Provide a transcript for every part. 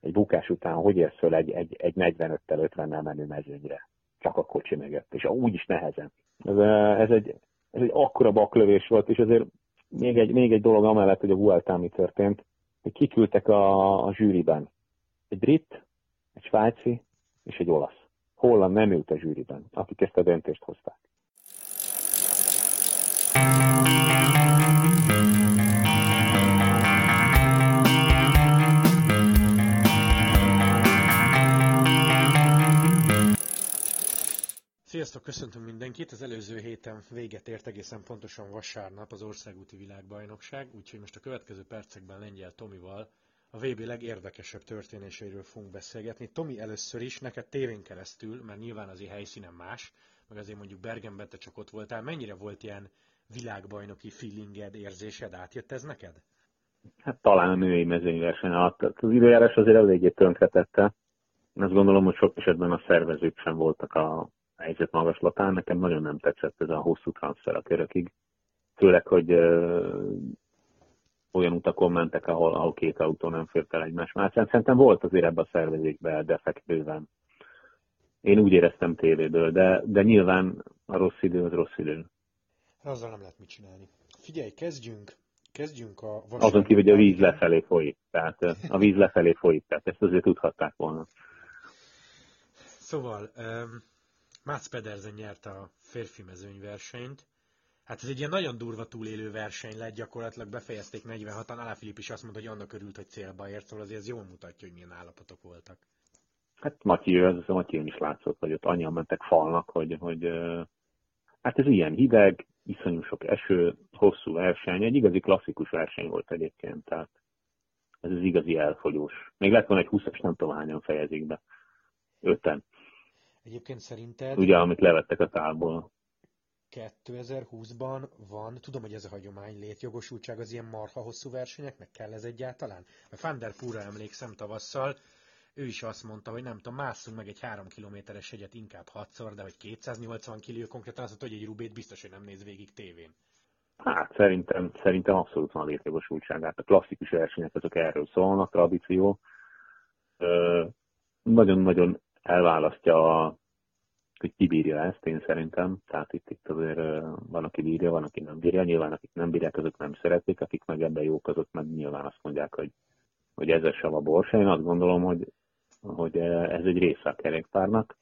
egy bukás után hogy érsz föl egy, egy, egy 45-tel 50-nel menő mezőnyre? Csak a kocsi mögött, és úgy is nehezen. Ez, ez, egy, ez egy akkora baklövés volt, és azért még egy, még egy dolog amellett, hogy a Vueltán mi történt, hogy kiküldtek a, a zsűriben. Egy brit, egy svájci és egy olasz. Holland nem ült a zsűriben, akik ezt a döntést hozták. Sziasztok, köszöntöm mindenkit! Az előző héten véget ért egészen pontosan vasárnap az országúti világbajnokság, úgyhogy most a következő percekben Lengyel Tomival a VB legérdekesebb történéseiről fogunk beszélgetni. Tomi, először is neked tévén keresztül, mert nyilván azért helyszínen más, meg azért mondjuk Bergenben te csak ott voltál, mennyire volt ilyen világbajnoki feelinged, érzésed, átjött ez neked? Hát talán a női mezőnyverseny alatt. Az időjárás azért eléggé tönkretette. Azt gondolom, hogy sok esetben a szervezők sem voltak a helyzet magaslatán. Nekem nagyon nem tetszett ez a hosszú transfer a körökig. Főleg, hogy ö, olyan utakon mentek, ahol, ahol két autó nem fért el egymás másán. Szerintem volt azért ebbe a szervezésbe defekt bőven. Én úgy éreztem tévéből, de, de nyilván a rossz idő az rossz idő. Azzal nem lehet mit csinálni. Figyelj, kezdjünk, kezdjünk a... Azon kívül, hogy a víz lefelé folyik. Tehát a víz lefelé folyik, tehát ezt azért tudhatták volna. Szóval, um, Mats Pedersen nyerte a férfi mezőnyversenyt. Hát ez egy ilyen nagyon durva túlélő verseny lett, gyakorlatilag befejezték 46-an, Alá Filip is azt mondta, hogy annak örült, hogy célba ért, szóval azért ez jól mutatja, hogy milyen állapotok voltak. Hát Matyi, ez a Matyi is látszott, hogy ott annyian mentek falnak, hogy, hogy hát ez ilyen hideg, iszonyú sok eső, hosszú verseny, egy igazi klasszikus verseny volt egyébként, tehát ez az igazi elfogyós. Még lett volna egy 20-as, nem tudom hányan fejezik be. Öten. Egyébként szerinted... Ugye, amit levettek a tálból. 2020-ban van, tudom, hogy ez a hagyomány, létjogosultság az ilyen marha hosszú versenyeknek, kell ez egyáltalán? Mert Van der Pura emlékszem tavasszal, ő is azt mondta, hogy nem tudom, másszunk meg egy 3 kilométeres hegyet inkább 6-szor, de hogy 280 kiló, konkrétan azt mondta, hogy egy Rubét biztos, hogy nem néz végig tévén. Hát szerintem, szerintem abszolút van a létjogosultságát. A klasszikus versenyek azok erről szólnak, tradíció. Nagyon-nagyon elválasztja a hogy ki bírja ezt, én szerintem. Tehát itt, itt azért van, aki bírja, van, aki nem bírja. Nyilván akik nem bírják, azok nem szeretik, akik meg ebben jók, azok meg nyilván azt mondják, hogy, hogy ez a sav a borsa. Én azt gondolom, hogy, hogy ez egy része a kerékpárnak.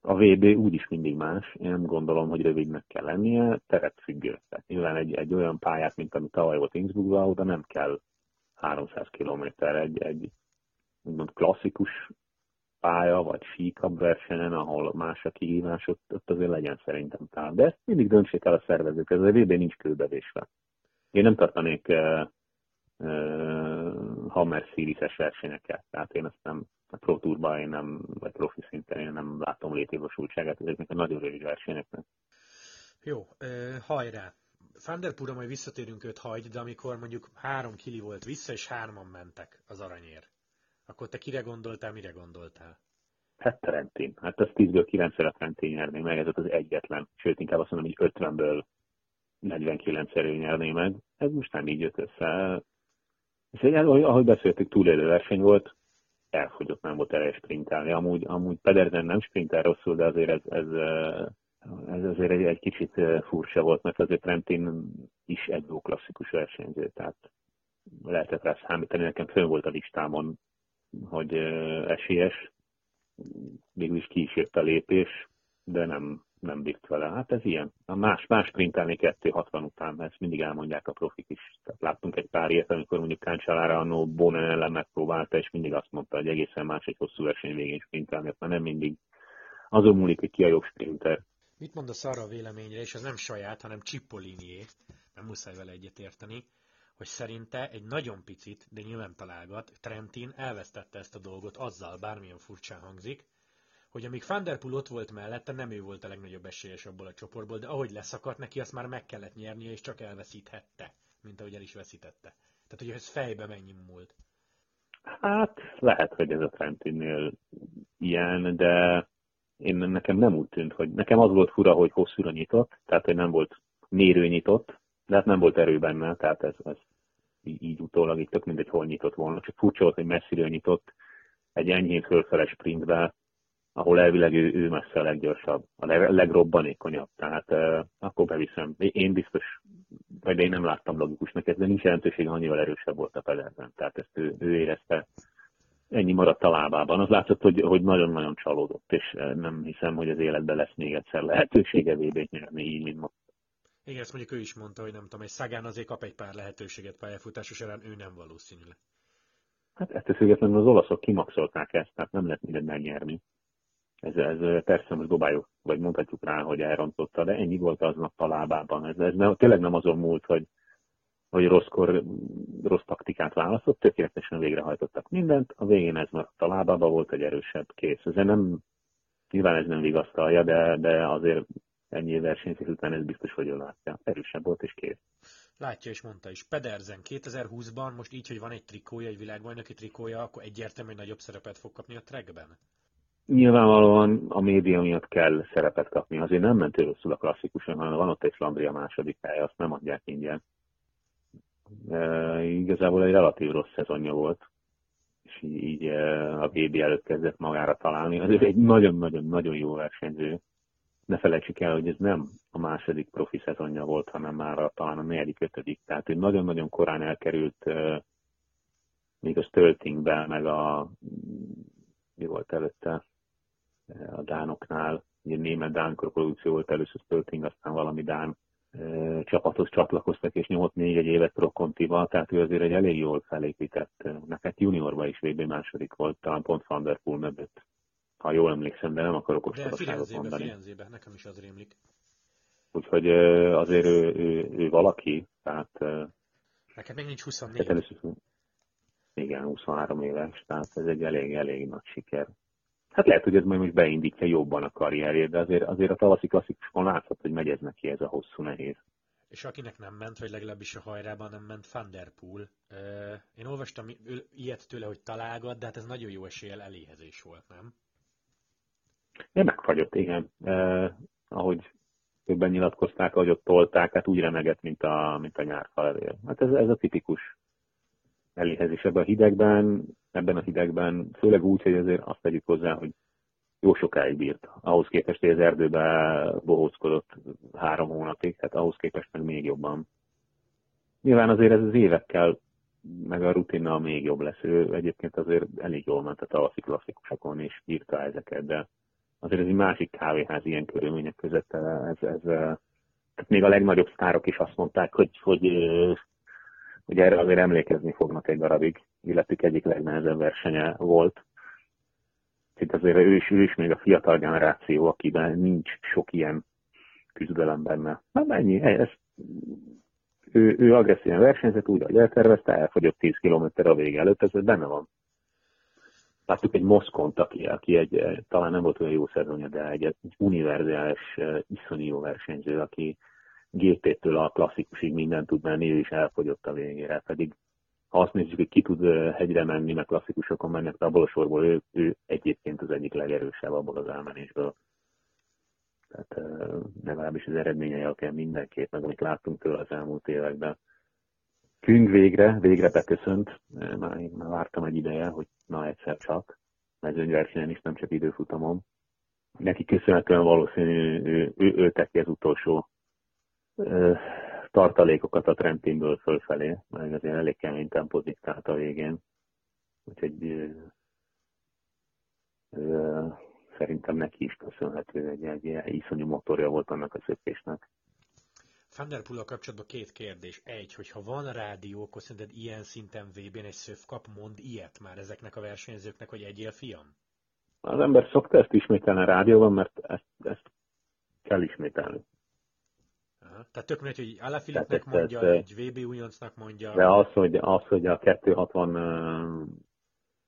A VB úgyis mindig más. Én nem gondolom, hogy rövidnek kell lennie, teret függő. Tehát nyilván egy, egy olyan pályát, mint ami tavaly volt Innsbruckban, oda nem kell 300 km egy, egy úgymond klasszikus pálya, vagy síkabb versenyen, ahol más a kihívás, ott, ott azért legyen szerintem tál. De ezt mindig döntsék el a szervezők, ez a VB nincs kőbevésve. Én nem tartanék uh, uh, Hammer versenyeket, tehát én ezt nem, a Pro Tourban én nem, vagy profi szinten én nem látom létjogosultságát ezeknek a nagyon rövid versenyeknek. Jó, uh, hajrá! Fanderpura majd visszatérünk őt hagy, de amikor mondjuk három kili volt vissza, és hárman mentek az aranyér akkor te kire gondoltál, mire gondoltál? Hát Trentin. Hát az 10-ből 9-szer a Trentin nyerné meg, ez az egyetlen. Sőt, inkább azt mondom, hogy 50-ből 49-szer nyerné meg. Ez most nem így jött össze. És egy, ahogy beszéltük, túlélő verseny volt, elfogyott, nem volt erre sprintelni. Amúgy, amúgy Pedersen nem sprintel rosszul, de azért ez, ez, ez azért egy, egy kicsit furcsa volt, mert azért Trentin is egy jó klasszikus versenyző, tehát lehetett rá számítani, nekem fönn volt a listámon hogy esélyes, végül is ki is jött a lépés, de nem, nem bírt vele. Hát ez ilyen. A más, más sprintelni 2.60 után, ezt mindig elmondják a profik is. Tehát láttunk egy pár ilyet, amikor mondjuk Káncsalára annó Bonen ellen megpróbálta, és mindig azt mondta, hogy egészen más egy hosszú verseny végén sprintelni, mert nem mindig azon múlik, hogy ki a jobb sprinter. Mit mondasz arra a véleményre, és ez nem saját, hanem Csipolinié, nem muszáj vele egyetérteni, hogy szerinte egy nagyon picit, de nyilván találgat, Trentin elvesztette ezt a dolgot azzal, bármilyen furcsán hangzik, hogy amíg Van Der Poel ott volt mellette, nem ő volt a legnagyobb esélyes abból a csoportból, de ahogy leszakadt neki, azt már meg kellett nyernie, és csak elveszíthette, mint ahogy el is veszítette. Tehát, hogy ez fejbe mennyi múlt. Hát, lehet, hogy ez a Trentinnél ilyen, de én nekem nem úgy tűnt, hogy nekem az volt fura, hogy hosszúra nyitott, tehát, hogy nem volt mérő nyitott, de hát nem volt erő benne, tehát ez, ez így, utólag itt tök mindegy, hol nyitott volna. Csak furcsa volt, hogy messziről nyitott, egy enyhén fölfeles sprintbe, ahol elvileg ő, ő messze a leggyorsabb, a leg, legrobbanékonyabb. Tehát uh, akkor beviszem. Én biztos, vagy én nem láttam logikusnak ez, de nincs jelentősége, annyival erősebb volt a Pedersen. Tehát ezt ő, ő érezte, ennyi maradt a lábában. Az látszott, hogy, hogy nagyon-nagyon csalódott, és nem hiszem, hogy az életben lesz még egyszer lehetősége vb nyerni, így, mint most. Igen, ezt mondjuk ő is mondta, hogy nem tudom, egy Szagán azért kap egy pár lehetőséget pályafutása során, ő nem valószínűleg. Hát ettől függetlenül az olaszok kimaxolták ezt, tehát nem lehet mindent megnyerni. Ez, ez persze most dobáljuk, vagy mondhatjuk rá, hogy elrontotta, de ennyi volt aznap a lábában. Ez, ez nem, tényleg nem azon múlt, hogy, hogy rosszkor rossz taktikát választott, tökéletesen végrehajtottak mindent, a végén ez maradt a lábába, volt egy erősebb kész. Ez nem, nyilván ez nem vigasztalja, de, de azért ennyi versenyzés után ez biztos, hogy ő látja. Erősebb volt és kész. Látja és mondta is. Pedersen 2020-ban most így, hogy van egy trikója, egy világbajnoki trikója, akkor egyértelműen nagyobb szerepet fog kapni a trackben? Nyilvánvalóan a média miatt kell szerepet kapni. Azért nem ment rosszul a klasszikusan, hanem van ott egy Flandria második hely, azt nem adják ingyen. E, igazából egy relatív rossz szezonja volt, és így e, a VB előtt kezdett magára találni. Azért egy nagyon-nagyon-nagyon jó versenyző. Ne felejtsük el, hogy ez nem a második profi szezonja volt, hanem már a, talán a negyedik, ötödik. Tehát ő nagyon-nagyon korán elkerült még a Stöltingben, meg a mi volt előtte, a dánoknál, ugye német dán produkció volt először Stölting, aztán valami dán csapathoz csatlakoztak, és nyomott még egy évet Prokontival, tehát ő azért egy elég jól felépített, neked juniorban is VB második volt, talán pont Van der Poel mögött. Ha jól emlékszem, de nem akarok ostobaságot mondani. Firenzébe, nekem is az rémlik. Úgyhogy azért ő, ő, ő valaki, tehát... Neked még nincs 24. Hát először, igen, 23 éves, tehát ez egy elég, elég nagy siker. Hát lehet, hogy ez majd most beindítja jobban a karrierjét, de azért, azért a tavaszi klasszikuson látszott, hogy megy ez neki ez a hosszú nehéz. És akinek nem ment, vagy legalábbis a hajrában nem ment, Van Der Poel. Én olvastam ilyet tőle, hogy találgat, de hát ez nagyon jó eséllyel eléhezés volt, nem? Én megfagyott, igen. Eh, ahogy többen nyilatkozták, ahogy ott tolták, hát úgy remegett, mint a, mint a nyárfalevél. Hát ez, ez a tipikus eléhezés ebben a hidegben, ebben a hidegben, főleg úgy, hogy azért azt tegyük hozzá, hogy jó sokáig bírt. Ahhoz képest, hogy az erdőbe bohóckodott három hónapig, tehát ahhoz képest meg még jobban. Nyilván azért ez az évekkel, meg a rutinnal még jobb lesz. Ő egyébként azért elég jól ment a tavaszi klasszikusokon, és írta ezeket, de azért ez egy másik kávéház ilyen körülmények között. Ez, ez, tehát még a legnagyobb sztárok is azt mondták, hogy, hogy hogy erre azért emlékezni fognak egy darabig, illetve egyik legnehezebb versenye volt. Itt azért ő is, ő is még a fiatal generáció, akiben nincs sok ilyen küzdelem benne. Na ennyi, ez, ő, ő agresszíven versenyzett, úgy, ahogy eltervezte, elfogyott 10 km a vége előtt, ez benne van. Láttuk egy Moszkont, aki, aki egy, talán nem volt olyan jó szezonja, de egy, egy univerzális, iszonyú jó versenyző, aki, GP-től a klasszikusig mindent tud menni, ő is elfogyott a végére, pedig ha azt nézzük, hogy ki tud hegyre menni, meg klasszikusokon mennek, abból a sorból ő, ő egyébként az egyik legerősebb abból az elmenésből. Tehát legalábbis az eredményei alapján mindenképp, meg amit láttunk tőle az elmúlt években. Küng végre, végre beköszönt, már, én már vártam egy ideje, hogy na egyszer csak, mezőnyversenyen is, nem csak időfutamon. Neki köszönhetően valószínű ő, ő, ő teki az utolsó tartalékokat a Trentinből fölfelé, meg azért elég kemény tempót diktált a végén. Úgyhogy szerintem neki is köszönhető, egy, egy, egy iszonyú motorja volt annak a szökésnek. Van der Poel kapcsolatban két kérdés. Egy, hogy ha van rádió, akkor szerinted ilyen szinten VB-n egy szövkap mond ilyet már ezeknek a versenyzőknek, hogy egyél fiam? Az ember szokta ezt ismételni a rádióban, mert ezt, ezt kell ismételni. Tehát tök mindegy, hogy Alaphilippnek mondja, tehát, egy VB újoncnak mondja. De az, hogy, az, hogy a 260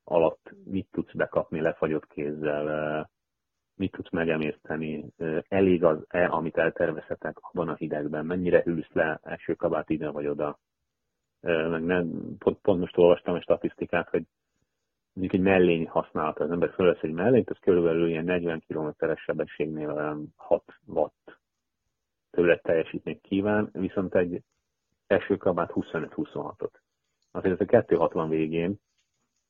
alatt mit tudsz bekapni lefagyott kézzel, mit tudsz megemészteni, elég az-e, amit eltervezhetek abban a hidegben, mennyire hűlsz le első kabát ide vagy oda. Meg nem, pont, pont most olvastam a statisztikát, hogy mondjuk egy mellény használat, az ember fölvesz egy mellényt, az körülbelül ilyen 40 km-es sebességnél 6 watt többlet teljesítményt kíván, viszont egy első kabát 25-26-ot. Azért ez a 260 végén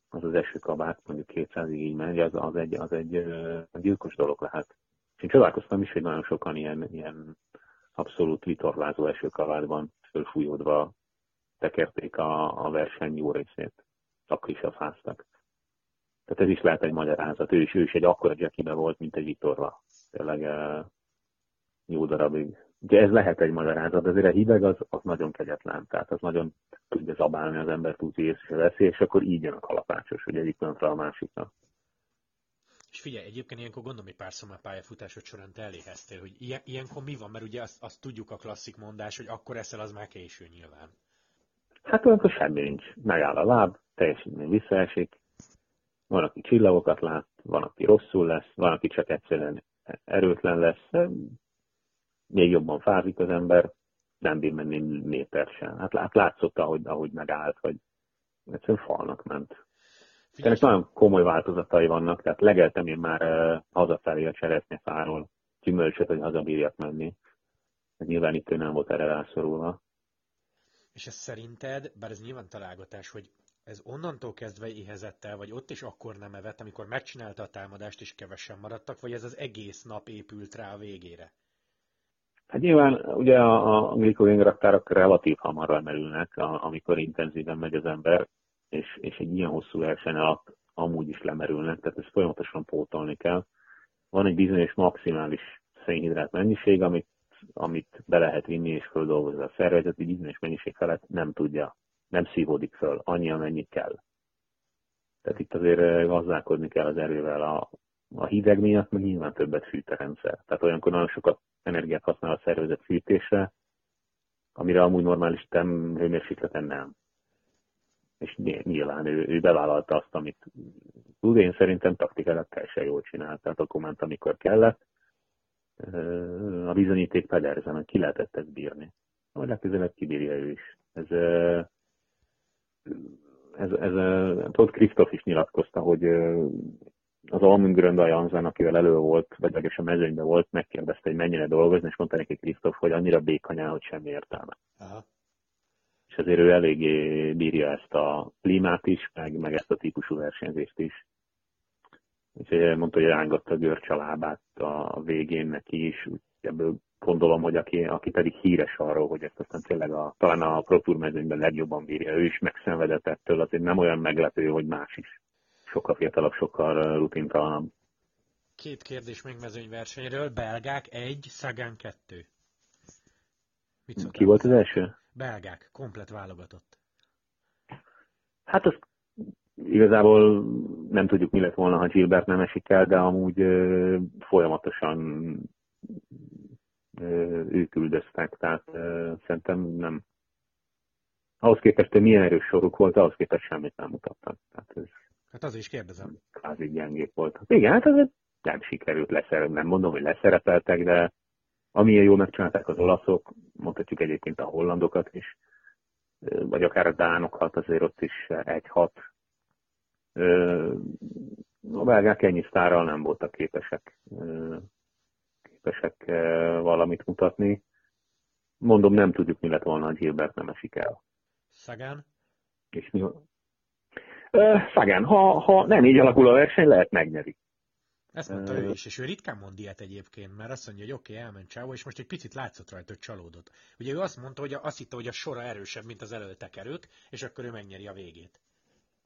az az esőkabát, mondjuk 200 így megy, az, az, egy, az egy gyilkos dolog lehet. És én csodálkoztam is, hogy nagyon sokan ilyen, ilyen abszolút vitorlázó esőkabátban fölfújódva tekerték a, a verseny jó részét. Akkor is fáztak. Tehát ez is lehet egy magyarázat. Ő is, ő is egy akkora jackibe volt, mint egy vitorla. Tényleg jó darabig. Ugye ez lehet egy magyarázat, de azért a hideg az, az nagyon kegyetlen. Tehát az nagyon tudja zabálni az ember úgy és veszi, és akkor így jön a kalapácsos, hogy egyik a másikra. És figyelj, egyébként ilyenkor gondolom, hogy párszor már pályafutásod során te eléheztél, hogy ilyen, ilyenkor mi van, mert ugye azt, azt tudjuk a klasszik mondás, hogy akkor eszel, az már késő nyilván. Hát olyankor semmi nincs. Megáll a láb, teljesítmény visszaesik, van, aki csillagokat lát, van, aki rosszul lesz, van, aki csak egyszerűen erőtlen lesz, még jobban fázik az ember, nem bír menni méter sem. Hát, hát látszott, ahogy, ahogy megállt, hogy egyszerűen falnak ment. Ennek nagyon komoly változatai vannak, tehát legeltem én már uh, hazafelé a cseresznyefáról gyümölcsöt, hogy hazabírjak menni. Hát nyilván itt ő nem volt erre rászorulva. És ez szerinted, bár ez nyilván találgatás, hogy ez onnantól kezdve éhezett el, vagy ott is akkor nem evett, amikor megcsinálta a támadást, és kevesen maradtak, vagy ez az egész nap épült rá a végére? Hát nyilván ugye a, a glikogén raktárok relatív hamar lemerülnek, a, amikor intenzíven megy az ember, és, és egy ilyen hosszú verseny alatt amúgy is lemerülnek, tehát ezt folyamatosan pótolni kell. Van egy bizonyos maximális szénhidrát mennyiség, amit, amit be lehet vinni és földolgozza a szervezet, egy bizonyos mennyiség felett nem tudja, nem szívódik föl annyi, amennyit kell. Tehát itt azért gazdálkodni kell az erővel. A, a hideg miatt meg nyilván többet fűt a rendszer. Tehát olyankor nagyon sokat energiát használ a szervezet fűtésre, amire amúgy normális tem hőmérsékleten nem. És nyilván ő, ő bevállalta azt, amit tud. Én szerintem taktikailag teljesen jól csinált. Tehát akkor ment, amikor kellett. A bizonyíték pederzen, hogy ki lehetett ezt bírni. Majd legközelebb kibírja ő is. Ez, ez, ez, Todd Krisztof is nyilatkozta, hogy az Almüngrön a Janzen, akivel elő volt, vagy legalábbis a mezőnyben volt, megkérdezte, hogy mennyire dolgozni, és mondta neki Krisztof, hogy annyira békanyá, hogy semmi értelme. Aha. És azért ő eléggé bírja ezt a klímát is, meg, meg ezt a típusú versenyzést is. Úgyhogy mondta, hogy rángatta a görcs a lábát a végén neki is, ebből gondolom, hogy aki, aki pedig híres arról, hogy ezt aztán tényleg a, talán a Pro Tour mezőnyben legjobban bírja, ő is megszenvedett ettől, azért nem olyan meglepő, hogy más is sokkal fiatalabb, sokkal rutintalanabb. Két kérdés még mezőnyversenyről. Belgák egy, Szagán kettő. Mit Ki volt az első? Belgák, komplet válogatott. Hát az igazából nem tudjuk, mi lett volna, ha Gilbert nem esik el, de amúgy ö, folyamatosan ö, ők üldöztek, tehát ö, szerintem nem. Ahhoz képest, hogy milyen erős soruk volt, ahhoz képest semmit nem mutattak. Tehát ez Hát az is kérdezem. Kvázi gyengék volt. Igen, hát azért nem sikerült leszerelni, nem mondom, hogy leszerepeltek, de amilyen jól megcsinálták az olaszok, mondhatjuk egyébként a hollandokat is, vagy akár a dánokat, azért ott is egy-hat. A belgák ennyi sztárral nem voltak képesek, képesek valamit mutatni. Mondom, nem tudjuk, mi lett volna, ha Gilbert nem esik el. Szagán? És mi, Szagán, ha, ha nem így alakul a verseny, lehet megnyeri. Ezt mondta ő is, és ő ritkán mond ilyet egyébként, mert azt mondja, hogy oké, okay, elment Csávó, és most egy picit látszott rajta, hogy csalódott. Ugye ő azt mondta, hogy azt hitte, hogy a sora erősebb, mint az előttek erők, és akkor ő megnyeri a végét.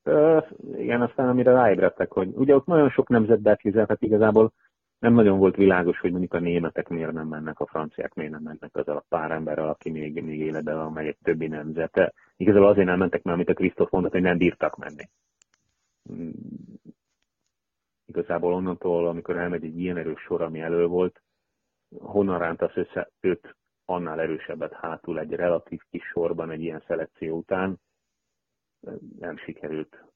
Ö, igen, aztán amire ráébredtek, hogy ugye ott nagyon sok nemzet tehát igazából nem nagyon volt világos, hogy mondjuk a németek miért nem mennek, a franciák miért nem mennek azzal a pár emberrel, aki még, még életben van, meg egy többi nemzete. Igazából azért nem mentek, mert amit a Krisztof mondott, hogy nem bírtak menni. Mm. Igazából onnantól, amikor elmegy egy ilyen erős sor, ami elő volt, honnan rántasz össze öt annál erősebbet hátul egy relatív kis sorban egy ilyen szelekció után, nem sikerült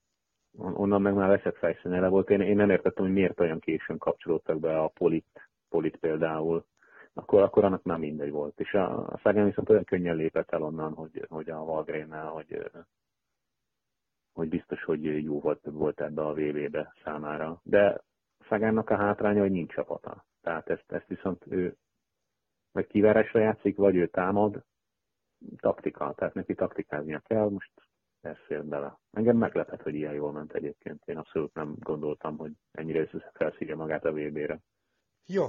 onnan meg már veszett fejszínele volt. Én, én nem értettem, hogy miért olyan későn kapcsolódtak be a polit, polit például. Akkor, akkor annak már mindegy volt. És a, a Szegén viszont olyan könnyen lépett el onnan, hogy, hogy a Valgrénnel, hogy, hogy biztos, hogy jó volt, volt ebbe a VB-be számára. De Szegánnak a hátránya, hogy nincs csapata. Tehát ezt, ezt viszont ő vagy kivárásra játszik, vagy ő támad, taktika, tehát neki taktikáznia kell. Most ez fér bele. Engem meglepett, hogy ilyen jól ment egyébként. Én abszolút nem gondoltam, hogy ennyire felszívja magát a VB-re. Jó,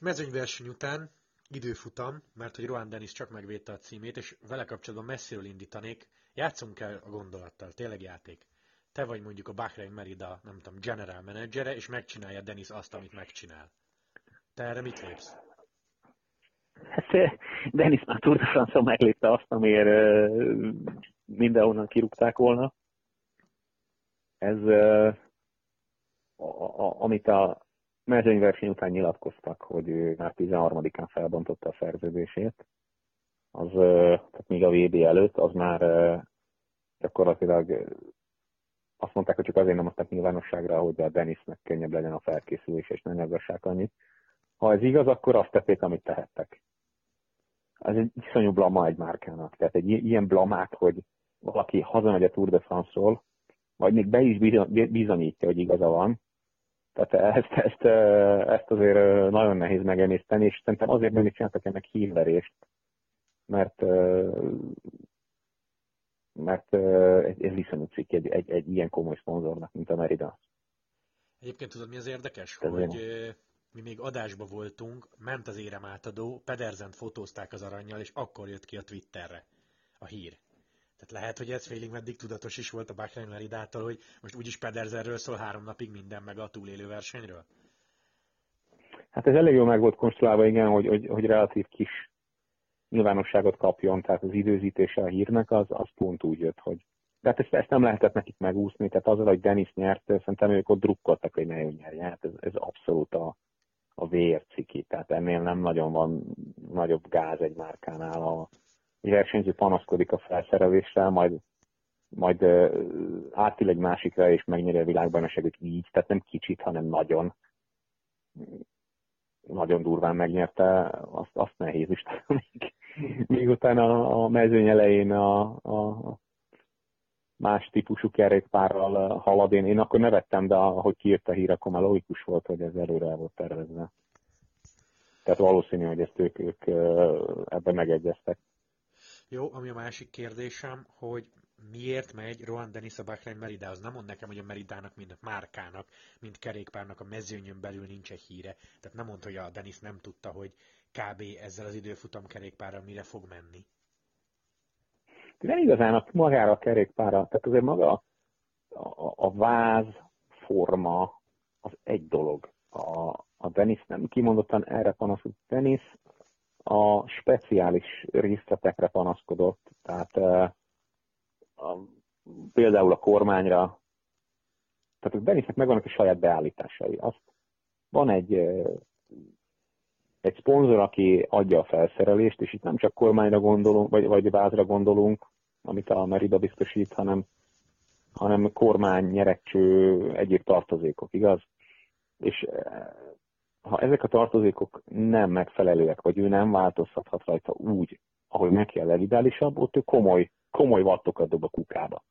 mezőnyverseny után időfutam, mert hogy Rohan Dennis csak megvédte a címét, és vele kapcsolatban messziről indítanék, játszunk el a gondolattal, tényleg játék. Te vagy mondjuk a Bahrain Merida, nem tudom, general menedzsere, és megcsinálja Dennis azt, amit megcsinál. Te erre mit lépsz? Hát Dennis már Tour de France meglépte azt, amiért mindenhonnan kirúgták volna. Ez, amit a mezőnyverseny után nyilatkoztak, hogy ő már 13-án felbontotta a szerződését, az, tehát még a VB előtt, az már gyakorlatilag azt mondták, hogy csak azért nem adtak nyilvánosságra, hogy a Denisnek könnyebb legyen a felkészülés, és ne nyaggassák annyit. Ha ez igaz, akkor azt tették, amit tehettek. Ez egy iszonyú blama egy márkának. Tehát egy ilyen blamát, hogy valaki hazamegy a Tour de France-ról, vagy még be is bizonyítja, hogy igaza van, tehát ezt, ezt, ezt azért nagyon nehéz megemészteni, és szerintem azért nem is csináltak ennek hírverést, mert mert ez viszonyú cikk egy, egy, egy ilyen komoly szponzornak, mint a Merida. Egyébként tudod, mi az érdekes? Ez hogy én. Mi még adásba voltunk, ment az érem átadó, Pederzent fotózták az aranyjal, és akkor jött ki a Twitterre a hír. Tehát lehet, hogy ez félig meddig tudatos is volt a Bahrain Meridától, hogy most úgyis Pedersenről szól három napig minden, meg a túlélő versenyről? Hát ez elég jól meg volt konstruálva, igen, hogy, hogy, hogy relatív kis nyilvánosságot kapjon, tehát az időzítése a hírnek az, az pont úgy jött, hogy de hát ezt, ezt nem lehetett nekik megúszni, tehát azzal, hogy Denis nyert, szerintem ők ott drukkoltak, hogy ne ő nyerje. Hát ez, ez abszolút a, a vérciki, tehát ennél nem nagyon van nagyobb gáz egy márkánál. A versenyző panaszkodik a felszereléssel, majd majd átil egy másikra, és megnyeri a világbajnokságot így, tehát nem kicsit, hanem nagyon. Nagyon durván megnyerte, azt, azt nehéz is. Még, még utána a, a mezőny elején a, a más típusú kerékpárral halad. Én, én akkor nevettem, de ahogy kiírta a hír, akkor már logikus volt, hogy ez előre el volt tervezve. Tehát valószínű, hogy ezt ők, ők ebben megegyeztek. Jó, ami a másik kérdésem, hogy miért megy Rohan Dennis a Bahrain Meridához? Nem mond nekem, hogy a Meridának, mint márkának, mint kerékpárnak a mezőnyön belül nincs egy híre. Tehát nem mond, hogy a Dennis nem tudta, hogy kb. ezzel az időfutam kerékpárral mire fog menni. Nem igazán a magára a kerékpára, tehát azért maga a, a, a váz forma az egy dolog. A, a Dennis nem kimondottan erre panaszkodott. Dennis a speciális részletekre panaszkodott, tehát a, például a kormányra, tehát a Denisnek megvannak a saját beállításai. Azt van egy, egy szponzor, aki adja a felszerelést, és itt nem csak kormányra gondolunk, vagy, vagy vázra gondolunk, amit a Merida biztosít, hanem, hanem kormány, nyerekcső, egyéb tartozékok, igaz? És ha ezek a tartozékok nem megfelelőek, vagy ő nem változtathat rajta úgy, ahogy neki a legidálisabb, ott ő komoly komoly vattokat dob a kukába.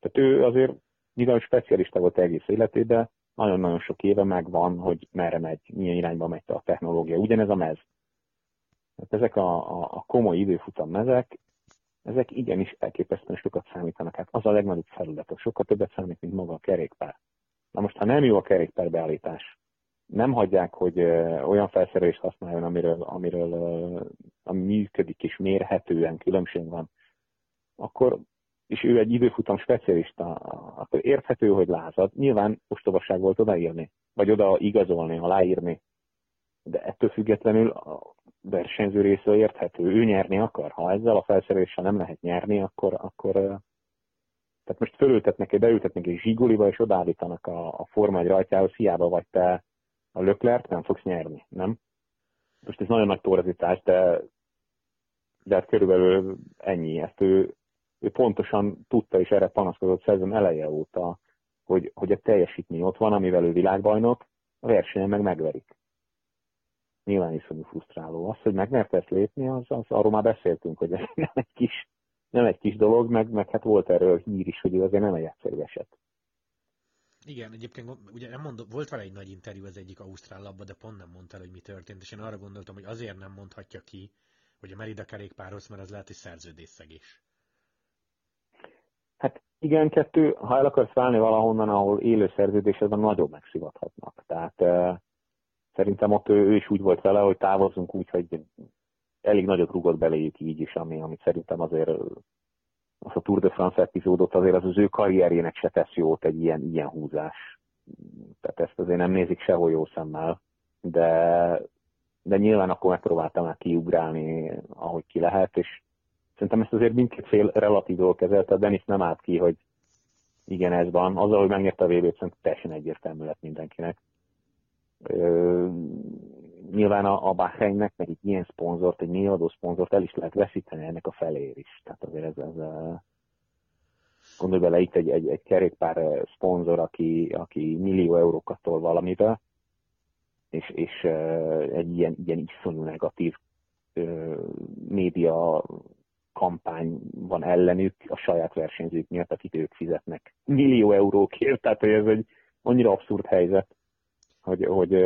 Tehát ő azért, mivel specialista volt egész életében, nagyon-nagyon sok éve megvan, hogy merre megy, milyen irányba megy a technológia. Ugyanez a mez. Tehát ezek a, a, a komoly időfutam mezek, ezek igenis elképesztően sokat számítanak. Hát az a legnagyobb felület, sokkal többet számít, mint maga a kerékpár. Na most, ha nem jó a kerékpár beállítás, nem hagyják, hogy olyan felszerelést használjon, amiről, amiről ami működik és mérhetően különbség van akkor, és ő egy időfutam specialista, akkor érthető, hogy lázad. Nyilván ostobaság volt odaírni, vagy oda igazolni, aláírni. De ettől függetlenül versenyző része érthető. Ő nyerni akar. Ha ezzel a felszereléssel nem lehet nyerni, akkor, akkor tehát most fölültetnek, beültetnek egy zsiguliba, és odaállítanak a, a Forma egy rajtjához, hiába vagy te a löklert, nem fogsz nyerni, nem? Most ez nagyon nagy torzítás, de, de hát körülbelül ennyi. Ezt ő ő pontosan tudta és erre panaszkodott szezon eleje óta, hogy, hogy a teljesítmény ott van, amivel ő világbajnok, a versenyen meg megverik. Nyilván iszonyú frusztráló. Az, hogy megmerte ezt lépni, az, az, arról már beszéltünk, hogy ez nem egy kis, nem egy kis dolog, meg, meg hát volt erről hír is, hogy ez azért nem egy egyszerű eset. Igen, egyébként ugye nem mondom, volt vele egy nagy interjú az egyik Ausztrál labba, de pont nem mondta el, hogy mi történt, és én arra gondoltam, hogy azért nem mondhatja ki, hogy a Merida kerékpárhoz, mert az lehet, hogy szerződésszegés. Hát igen, kettő, ha el akarsz válni valahonnan, ahol élő szerződésedben nagyon megszivathatnak. Tehát szerintem ott ő, ő is úgy volt vele, hogy távozunk úgy, hogy elég nagyot rugott beléjük így is, ami, amit szerintem azért az a Tour de France epizódot azért az az ő karrierjének se tesz jót egy ilyen, ilyen húzás. Tehát ezt azért nem nézik sehol jó szemmel, de, de nyilván akkor megpróbáltam már kiugrálni, ahogy ki lehet, és szerintem ezt azért mindkét fél relatív kezelte, a Denis nem állt ki, hogy igen, ez van. Azzal, hogy megnyerte a VB-t, szerintem teljesen egyértelmű lett mindenkinek. Ö, nyilván a, a Bahreinnek meg egy ilyen szponzort, egy névadó szponzort el is lehet veszíteni ennek a felér is. Tehát azért ez, ez gondolj bele, itt egy, egy, egy kerékpár szponzor, aki, aki millió eurókat tol valamibe, és, és egy ilyen, ilyen iszonyú negatív média kampány van ellenük a saját versenyzők miatt, akik ők fizetnek millió eurókért, tehát hogy ez egy annyira abszurd helyzet, hogy, hogy,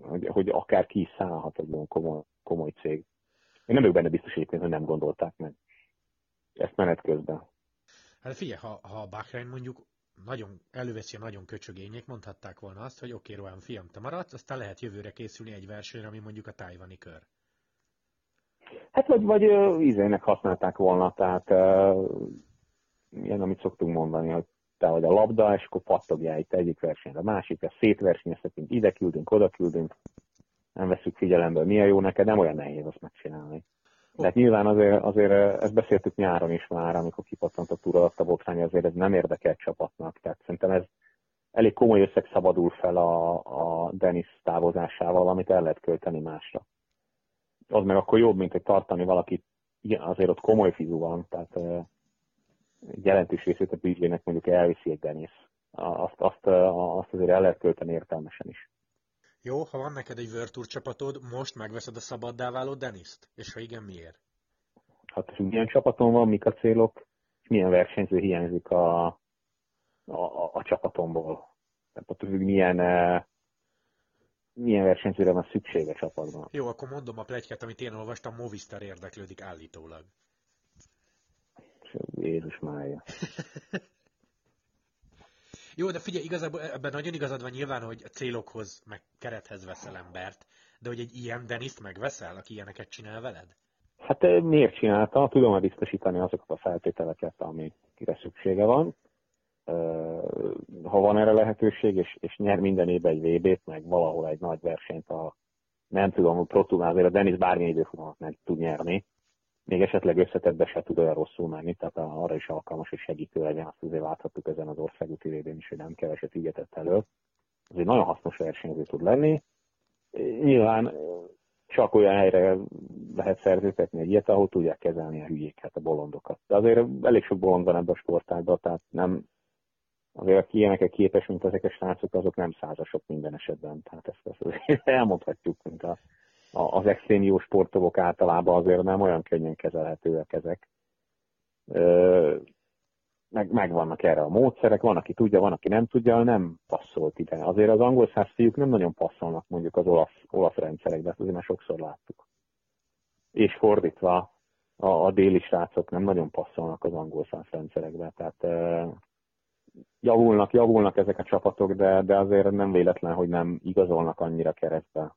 hogy, hogy akár ki is szállhat egy olyan komoly, komoly cég. Én nem vagyok benne biztos egyébként, hogy nem gondolták meg ezt menet közben. Hát figyelj, ha, ha a Bahrein mondjuk nagyon előveszi a nagyon köcsögények, mondhatták volna azt, hogy oké, okay, Rohan, fiam, te maradsz, aztán lehet jövőre készülni egy versenyre, ami mondjuk a tájvani kör. Hát vagy, vagy ízének használták volna, tehát uh, ilyen, amit szoktunk mondani, hogy vagy a labda, és akkor pattogjál itt egyik versenyre, a másikra, szétversenyeztetünk, ide küldünk, oda küldünk, nem veszük figyelembe, milyen jó neked, nem olyan nehéz azt megcsinálni. Tehát nyilván azért, azért ezt beszéltük nyáron is már, amikor kipattant a túra a botrány, azért ez nem érdekel csapatnak. Tehát szerintem ez elég komoly összeg szabadul fel a, a Denis távozásával, amit el lehet költeni másra. Az meg akkor jobb, mint hogy tartani valakit, igen, azért ott komoly fizu van, tehát jelentős részét a büdzsének mondjuk elviszi egy Denis. Azt, azt, azt azért el lehet költeni értelmesen is. Jó, ha van neked egy Virtual csapatod, most megveszed a szabaddá váló Deniszt? És ha igen, miért? Hát milyen csapatom van, mik a célok, és milyen versenyző hiányzik a, a, a, a csapatomból. Tehát ott milyen, eh, milyen versenyzőre van szükség a csapatban. Jó, akkor mondom a plegykát, amit én olvastam, Movistar érdeklődik állítólag. Jézus mája. Jó, de figyelj, igazából ebben nagyon igazad van nyilván, hogy a célokhoz, meg kerethez veszel embert, de hogy egy ilyen Deniszt megveszel, aki ilyeneket csinál veled? Hát eh, miért csinálta? Tudom biztosítani azokat a feltételeket, amikre szüksége van. Eh, ha van erre lehetőség, és, és nyer minden évben egy VB-t, meg valahol egy nagy versenyt a nem tudom, a Pro azért a Denis bármilyen időfutamat meg tud nyerni, még esetleg összetettbe se tud olyan rosszul menni, tehát arra is alkalmas, hogy segítő legyen, azt azért láthattuk ezen az országúti védén is, hogy nem keveset ügyetett elő. Ez egy nagyon hasznos versenyző tud lenni. Nyilván csak olyan helyre lehet szerződtetni egy ilyet, ahol tudják kezelni a hülyéket, a bolondokat. De azért elég sok bolond van ebben a sportágban, tehát nem, azért aki ilyenekre képes, mint ezek a srácok, azok nem százasok minden esetben. Tehát ezt, ezt elmondhatjuk, mint a az extrém jó sportolók általában azért nem olyan könnyen kezelhetőek ezek. Meg, megvannak erre a módszerek, van, aki tudja, van, aki nem tudja, nem passzolt ide. Azért az angol száz fiúk nem nagyon passzolnak mondjuk az olasz, olasz rendszerekbe, ezt azért már sokszor láttuk. És fordítva, a, a déli srácok nem nagyon passzolnak az angol száz rendszerekbe, tehát javulnak, javulnak ezek a csapatok, de, de azért nem véletlen, hogy nem igazolnak annyira keresztbe.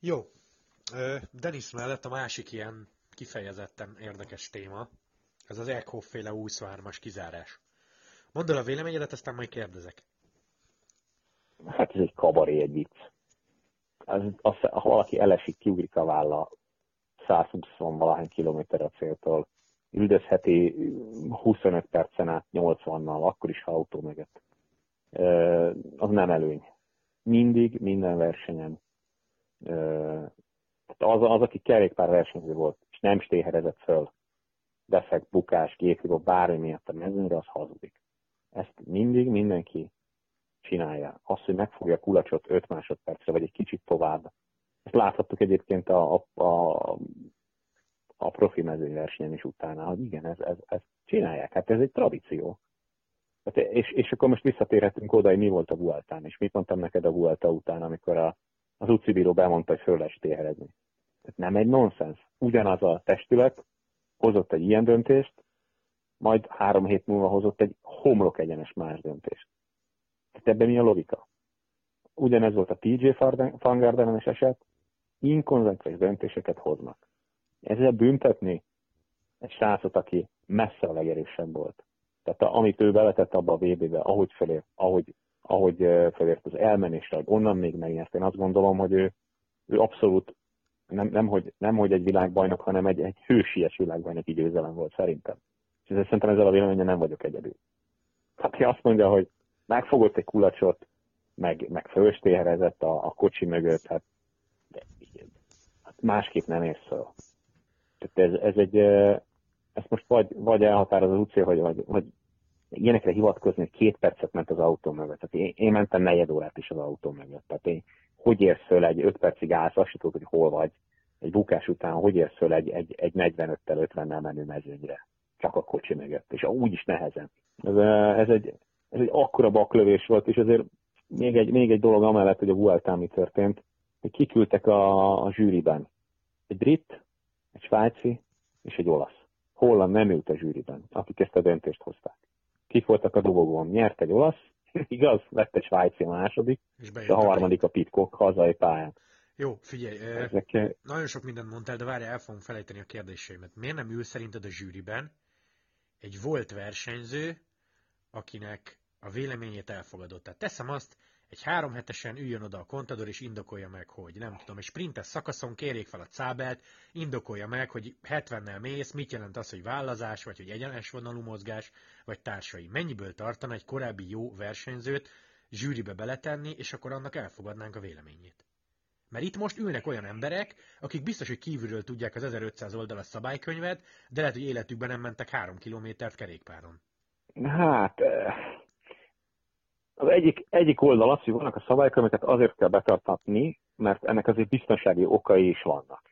Jó, Denis mellett a másik ilyen kifejezetten érdekes téma, ez az Eckhoff féle 23-as kizárás. Mondd el a véleményedet, aztán majd kérdezek. Hát ez egy kabaré, egy vicc. Az, az, ha valaki elesik, kiugrik a válla 120 valahány kilométer a céltól, üldözheti 25 percen át 80-nal, akkor is, ha autó mögött. Az nem előny. Mindig, minden versenyen az, az, aki kerékpár versenyző volt, és nem stéherezett föl, defekt, bukás, géphibó, bármi miatt a mezőnyre, az hazudik. Ezt mindig mindenki csinálja. Azt, hogy megfogja a kulacsot 5 másodpercre, vagy egy kicsit tovább. Ezt láthattuk egyébként a, a, a, a profi mezőnyversenyen is utána, hogy igen, ez, ez, ez csinálják. Hát ez egy tradíció. Hát és, és akkor most visszatérhetünk oda, hogy mi volt a Vueltán, és mit mondtam neked a Vuelta után, amikor a, az UCI bíró bemondta, hogy föl lehet stéherezni. Tehát nem egy nonsens. Ugyanaz a testület hozott egy ilyen döntést, majd három hét múlva hozott egy homlok egyenes más döntést. Tehát ebben mi a logika? Ugyanez volt a TJ Van Gardenes eset, inkonzekvens döntéseket hoznak. Ezzel büntetni egy srácot, aki messze a legerősebb volt. Tehát amit ő beletett abba a VB-be, ahogy felért, ahogy, ahogy felért az elmenésre, onnan még megnyert, én azt gondolom, hogy ő, ő abszolút nem, nem, hogy, nem, hogy egy világbajnok, hanem egy, egy hősies világbajnok győzelem volt szerintem. És ezzel szerintem ezzel a véleményen nem vagyok egyedül. Hát ki azt mondja, hogy megfogott egy kulacsot, meg, meg fölstéherezett a, a kocsi mögött, hát, de, hát másképp nem érsz fel. Tehát ez, ez egy, ezt most vagy, vagy elhatároz az utcél, hogy, vagy, vagy ilyenekre hivatkozni, hogy két percet ment az autó mögött. Tehát én, én mentem negyed órát is az autó mögött. Tehát én, hogy érsz föl egy 5 percig állsz, azt tudod, hogy hol vagy. Egy bukás után hogy érsz föl egy, egy, egy 45-tel 50-nel menő mezőnyre. Csak a kocsi mögött. És úgy is nehezen. Ez, ez, egy, ez egy akkora baklövés volt, és azért még egy, még egy dolog amellett, hogy a Vueltán mi történt, hogy kiküldtek a, a zsűriben. Egy brit, egy svájci és egy olasz. Holland nem ült a zsűriben, akik ezt a döntést hozták. Kik voltak a dobogón? Nyert egy olasz, igaz, lett egy svájci második, és a harmadik a Pitcock hazai pályán. Jó, figyelj, Ezek... nagyon sok mindent mondtál, de várj, el fogom felejteni a kérdéseimet. Miért nem ül szerinted a zsűriben egy volt versenyző, akinek a véleményét elfogadott? Tehát teszem azt, egy három hetesen üljön oda a kontador, és indokolja meg, hogy nem tudom, egy sprintes szakaszon kérjék fel a cábelt, indokolja meg, hogy 70-nel mész, mit jelent az, hogy vállazás, vagy hogy egyenes vonalú mozgás, vagy társai. Mennyiből tartana egy korábbi jó versenyzőt zsűribe beletenni, és akkor annak elfogadnánk a véleményét. Mert itt most ülnek olyan emberek, akik biztos, hogy kívülről tudják az 1500 oldalas szabálykönyvet, de lehet, hogy életükben nem mentek három kilométert kerékpáron. Hát, az egyik, egyik oldal az, hogy vannak a szabályok, amiket azért kell betartatni, mert ennek azért biztonsági okai is vannak.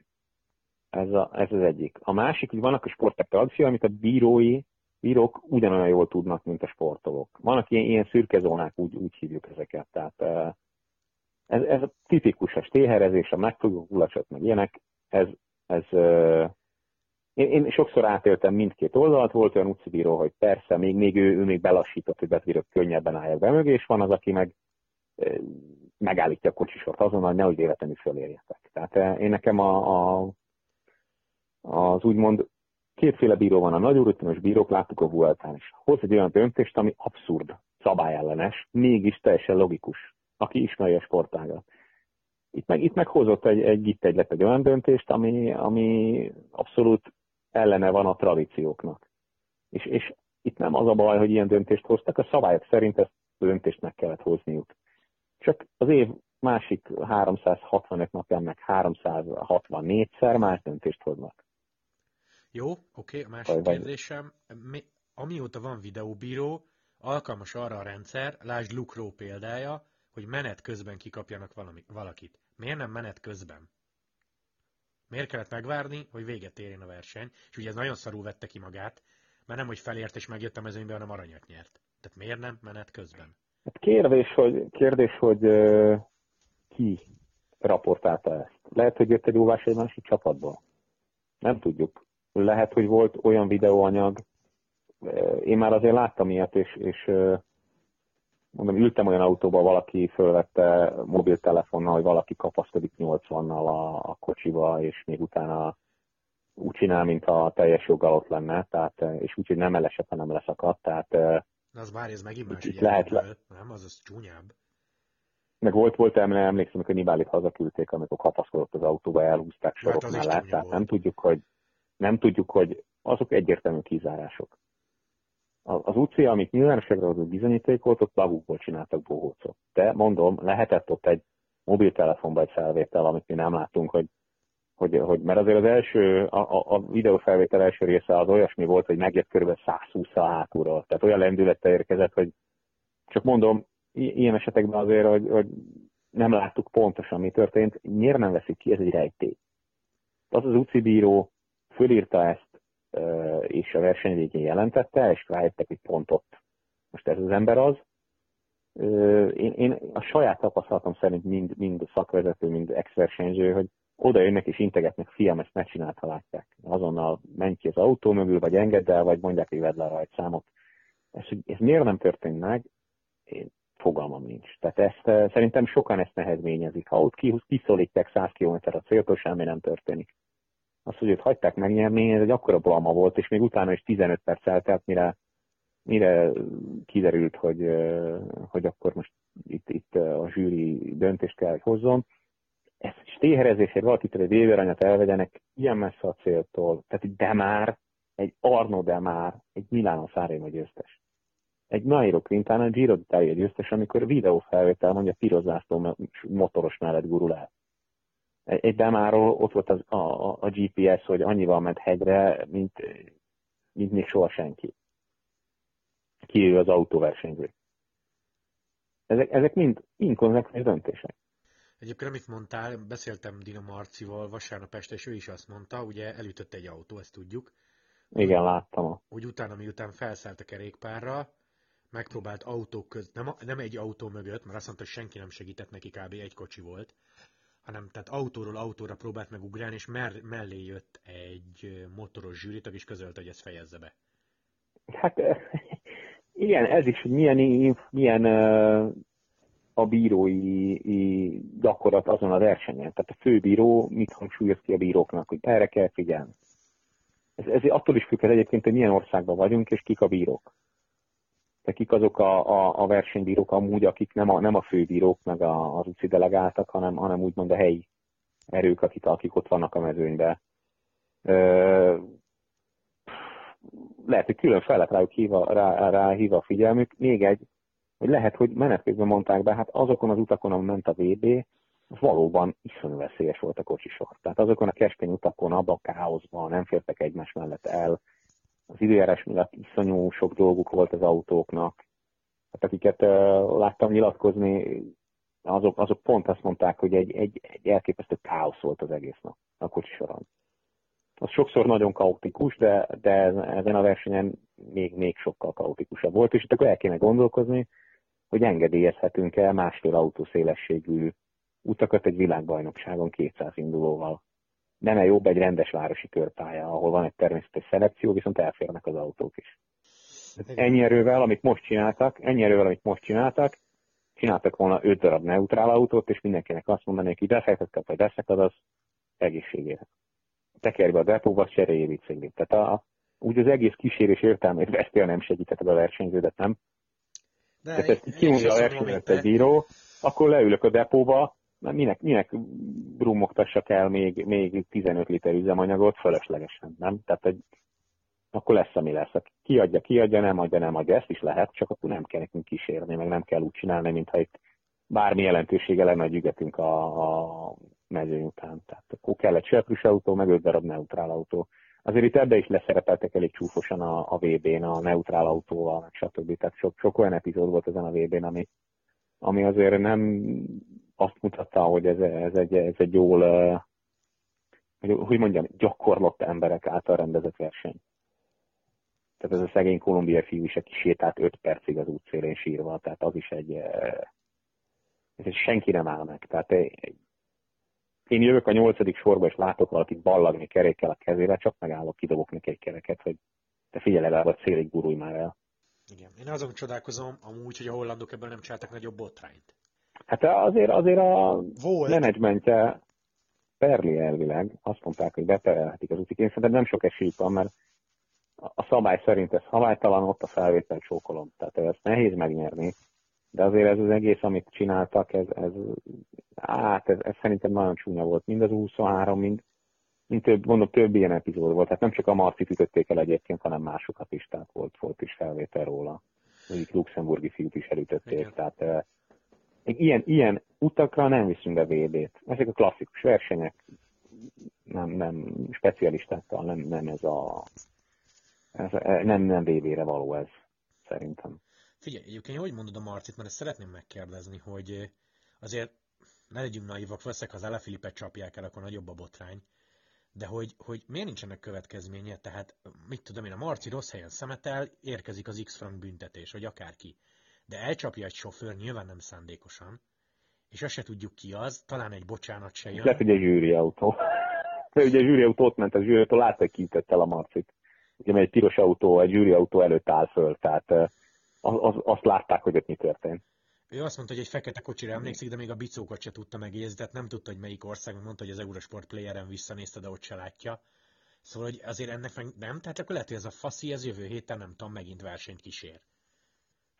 Ez, a, ez az egyik. A másik, hogy vannak a sportek tradició, amit a bírói, bírók ugyanolyan jól tudnak, mint a sportolók. Vannak ilyen, ilyen szürke zónák, úgy, úgy hívjuk ezeket. Tehát ez, ez a tipikus, a stéherezés, a megfogó kulacsot, meg ilyenek, ez, ez én, én sokszor átéltem mindkét oldalt, volt olyan utcibíró, hogy persze, még, még ő, ő még belassított, hogy betírok könnyebben álljak be mögé, és van az, aki meg megállítja a kocsisort azonnal, nehogy véletlenül fölérjetek. Tehát én nekem a, a, az úgymond kétféle bíró van, a nagy rutinos bírók, láttuk a Vueltán is. Hoz egy olyan döntést, ami abszurd, szabályellenes, mégis teljesen logikus, aki ismeri a sportágat. Itt meg, itt meg hozott egy, egy, itt egy, egy olyan döntést, ami, ami abszolút ellene van a tradícióknak. És, és itt nem az a baj, hogy ilyen döntést hoztak, a szabályok szerint ezt a döntést meg kellett hozniuk. Csak az év másik 365 napján meg 364-szer más döntést hoznak. Jó, oké, okay, a másik vagy, kérdésem. Mi, amióta van videóbíró, alkalmas arra a rendszer, lásd Lukró példája, hogy menet közben kikapjanak valami, valakit. Miért nem menet közben? Miért kellett megvárni, hogy véget érjen a verseny? És ugye ez nagyon szarul vette ki magát, mert nem, hogy felért és megjött a mezőnybe, hanem aranyat nyert. Tehát miért nem menet közben? Hát kérdés, hogy, kérdés, hogy uh, ki raportálta ezt. Lehet, hogy jött egy óvás egy másik csapatból. Nem tudjuk. Lehet, hogy volt olyan videóanyag, én már azért láttam ilyet, és, és mondom, ültem olyan autóba, valaki fölvette mobiltelefonnal, hogy valaki kapaszkodik 80-nal a, a kocsiba, és még utána úgy csinál, mintha teljes joggal ott lenne, tehát, és úgy, hogy nem elesett, hanem leszakadt, tehát... Na az már ez megint más itt lehet, le... nem? Az az csúnyább. Meg volt, volt emlékszem, amikor Nibálit hazaküldték, amikor kapaszkodott az autóba, elhúzták sorok hát mellett, tehát nem tudjuk, hogy, nem tudjuk, hogy azok egyértelmű kizárások az UCI, amit nyilvánosságra hozott bizonyíték volt, ott magukból csináltak bohócot. De mondom, lehetett ott egy mobiltelefonba egy felvétel, amit mi nem látunk, hogy, hogy, hogy mert azért az első, a, a videófelvétel első része az olyasmi volt, hogy megjött kb. 120 a hátulról. Tehát olyan lendülettel érkezett, hogy csak mondom, ilyen esetekben azért, hogy, hogy nem láttuk pontosan, mi történt, miért nem veszik ki, ez egy rejtély. Az az UCI bíró fölírta ezt és a verseny végén jelentette, és rájöttek egy pontot. Most ez az ember az. Én, én a saját tapasztalatom szerint mind, mind szakvezető, mind ex-versenyző, hogy oda jönnek és integetnek, fiam, ezt ne csinált, ha látják. Azonnal menj ki az autó mögül, vagy engedd el, vagy mondják, hogy vedd le a rajtszámot. Ez, ez miért nem történt meg? Én fogalmam nincs. Tehát ezt, szerintem sokan ezt nehezményezik. Ha ott kiszólítják 100 km a céltól, semmi nem történik. Az, hogy őt hagyták megnyerni, ez egy akkora blama volt, és még utána is 15 perc eltelt, mire, mire kiderült, hogy, hogy akkor most itt, itt a zsűri döntést kell, hogy hozzon. Ez stéherezésért valakitől egy véveranyat elvegyenek ilyen messze a céltól, tehát egy Demár, egy Arno Demár, egy Milano Sanremo győztes egy Nairo Quintana Giro d'Italia győztes, amikor videófelvétel mondja pirozászló motoros mellett gurul el. Egy Demáról ott volt az, a, a, GPS, hogy annyival ment hegyre, mint, mint még soha senki. Ki ő az autóversenyző. Ezek, ezek mind inkonzekvens döntések. Egyébként, amit mondtál, beszéltem Dina Marcival vasárnap este, és ő is azt mondta, ugye elütött egy autó, ezt tudjuk. Igen, láttam. Hogy utána, miután felszállt a kerékpárra, megpróbált autók köz, nem, nem egy autó mögött, mert azt mondta, hogy senki nem segített neki, kb. egy kocsi volt, hanem tehát autóról autóra próbált megugrálni, és mer, mellé jött egy motoros zsűritag, és közölte, hogy ezt fejezze be. Hát igen, ez is, hogy milyen, milyen a bírói gyakorlat azon a versenyen. Tehát a főbíró mit hangsúlyoz ki a bíróknak, hogy erre kell figyelni. Ez, ez attól is függ egyébként, hogy milyen országban vagyunk, és kik a bírók kik azok a, a, a versenybírók amúgy, akik nem a, nem a főbírók, meg a, az UCI delegáltak, hanem, hanem úgymond a helyi erők, akik, akik ott vannak a mezőnyben. Ö, lehet, hogy külön fel lett rájuk hívva, rá, rá hívva a figyelmük. Még egy, hogy lehet, hogy menet közben mondták be, hát azokon az utakon, ahol ment a VB, az valóban iszonyú veszélyes volt a kocsisor. Tehát azokon a keskeny utakon, abban a káoszban nem fértek egymás mellett el, az időjárás miatt iszonyú sok dolguk volt az autóknak. Hát akiket uh, láttam nyilatkozni, azok, azok pont azt mondták, hogy egy, egy, egy elképesztő káosz volt az egész nap a kocsi soron. Az sokszor nagyon kaotikus, de, de ezen a versenyen még, még sokkal kaotikusabb volt, és itt akkor el kéne gondolkozni, hogy engedélyezhetünk el másfél autószélességű utakat egy világbajnokságon 200 indulóval nem -e jobb egy rendes városi körpálya, ahol van egy természetes szelekció, viszont elférnek az autók is. Ennyi erővel, amit most csináltak, ennyi erővel, amit most csináltak, csináltak volna 5 darab neutrál autót, és mindenkinek azt mondanék, hogy beszélhetek, vagy beszekad, az egészségére. Tekerj be a depóba, cserélj viccelét. Tehát a, úgy az egész kísérés értelmét vesztél nem segítetted a versenyződet, nem? De Tehát ezt kimondja a versenyzőt egy bíró, akkor leülök a depóba, mert minek, minek brummogtassak el még, még 15 liter üzemanyagot fölöslegesen, nem? Tehát egy, akkor lesz, ami lesz. Kiadja, kiadja, nem adja, nem adja, ezt is lehet, csak akkor nem kell nekünk kísérni, meg nem kell úgy csinálni, mintha itt bármi jelentősége lenne, hogy ügetünk a, a mezőny után. Tehát akkor kell egy seprűs autó, meg öt darab neutrál autó. Azért itt ebbe is leszerepeltek elég csúfosan a, a VB-n, a neutrál autóval, stb. Tehát sok, sok olyan epizód volt ezen a VB-n, ami, ami azért nem azt mutatta, hogy ez, ez, egy, ez egy jól, hogy, hogy mondjam, gyakorlott emberek által rendezett verseny. Tehát ez a szegény kolumbiai fiú is, aki sétált 5 percig az útszélén sírva, tehát az is egy, ez senki nem áll meg. Tehát én jövök a nyolcadik sorba, és látok valakit ballagni kerékkel a kezével, csak megállok, kidobok neki egy kereket, hogy te figyelj legalább a célig gurulj már el. Igen. Én azon csodálkozom amúgy, hogy a hollandok ebből nem csináltak nagyobb botrányt. Hát azért, azért a Volt. menedzsmentje Perli elvileg azt mondták, hogy beterelhetik az útik. Én szerintem nem sok esélyük van, mert a szabály szerint ez szabálytalan, ott a felvétel csókolom. Tehát ezt nehéz megnyerni. De azért ez az egész, amit csináltak, ez, ez, hát ez, ez szerintem nagyon csúnya volt. Mind az 23, mind, mind több, mondom, több ilyen epizód volt. Tehát nem csak a Marcit ütötték el egyébként, hanem másokat is, tehát volt, volt is felvétel róla. Mondjuk luxemburgi fiút is elütötték. Igen. Tehát ilyen, ilyen utakra nem viszünk be VB-t. Ezek a klasszikus versenyek, nem, nem specialistákkal, nem, nem ez a ez, nem, nem VB-re való ez, szerintem. Figyelj, egyébként hogy mondod a Marcit, mert ezt szeretném megkérdezni, hogy azért ne legyünk naivak, veszek az Elefilipet csapják el, akkor nagyobb a botrány. De hogy, hogy miért nincsenek következménye? Tehát, mit tudom én, a Marci rossz helyen szemetel, érkezik az X frank büntetés, vagy akárki de elcsapja egy sofőr nyilván nem szándékosan, és azt se tudjuk ki az, talán egy bocsánat se jön. Lehet, hogy egy zsűri autó. ugye a zsűri autó ott ment, a zsűri autó látta, hogy kintett el a marcit. Ugye, mert egy piros autó, egy zsűri autó előtt áll föl, tehát az, az, azt látták, hogy ott mi történt. Ő azt mondta, hogy egy fekete kocsira emlékszik, de még a bicókat se tudta megézni, tehát nem tudta, hogy melyik ország, mondta, hogy az Eurosport Playeren visszanézte, de ott se látja. Szóval, hogy azért ennek meg nem, tehát akkor lehet, hogy ez a faszi, ez jövő héten nem tudom, megint versenyt kísér.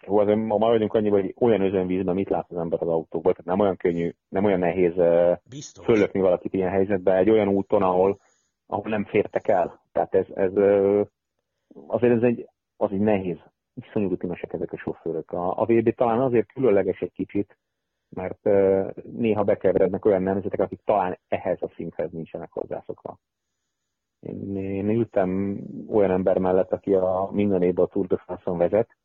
Jó, azért ma maradjunk annyi, hogy olyan özönvízben mit lát az ember az autóból, tehát nem olyan könnyű, nem olyan nehéz Biztos. fölökni valakit ilyen helyzetbe, egy olyan úton, ahol, ahol nem fértek el. Tehát ez, ez azért ez egy, az egy nehéz. Iszonyú rutinosek ezek a sofőrök. A, a VB talán azért különleges egy kicsit, mert néha bekeverednek olyan nemzetek, akik talán ehhez a szinthez nincsenek hozzászokva. Én, én ültem olyan ember mellett, aki a minden évben a Tour de France-on vezet.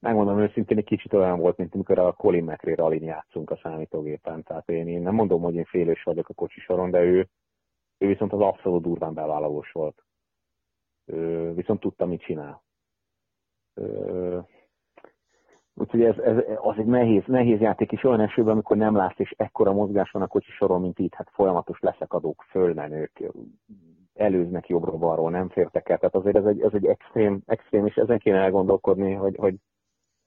Megmondom őszintén, egy kicsit olyan volt, mint amikor a Colin McRae rallin játszunk a számítógépen. Tehát én, én nem mondom, hogy én félős vagyok a kocsi soron, de ő, ő viszont az abszolút durván bevállalós volt. Ő viszont tudta, mit csinál. Ő, Úgyhogy ez, ez, az egy nehéz, nehéz játék is olyan esőben, amikor nem látsz, és ekkora mozgás van a kocsi soron, mint itt, hát folyamatos leszakadók, fölmenők, előznek jobbról-balról, nem fértek el. Tehát azért ez egy, ez egy extrém, extrém, és ezen kéne elgondolkodni, hogy, hogy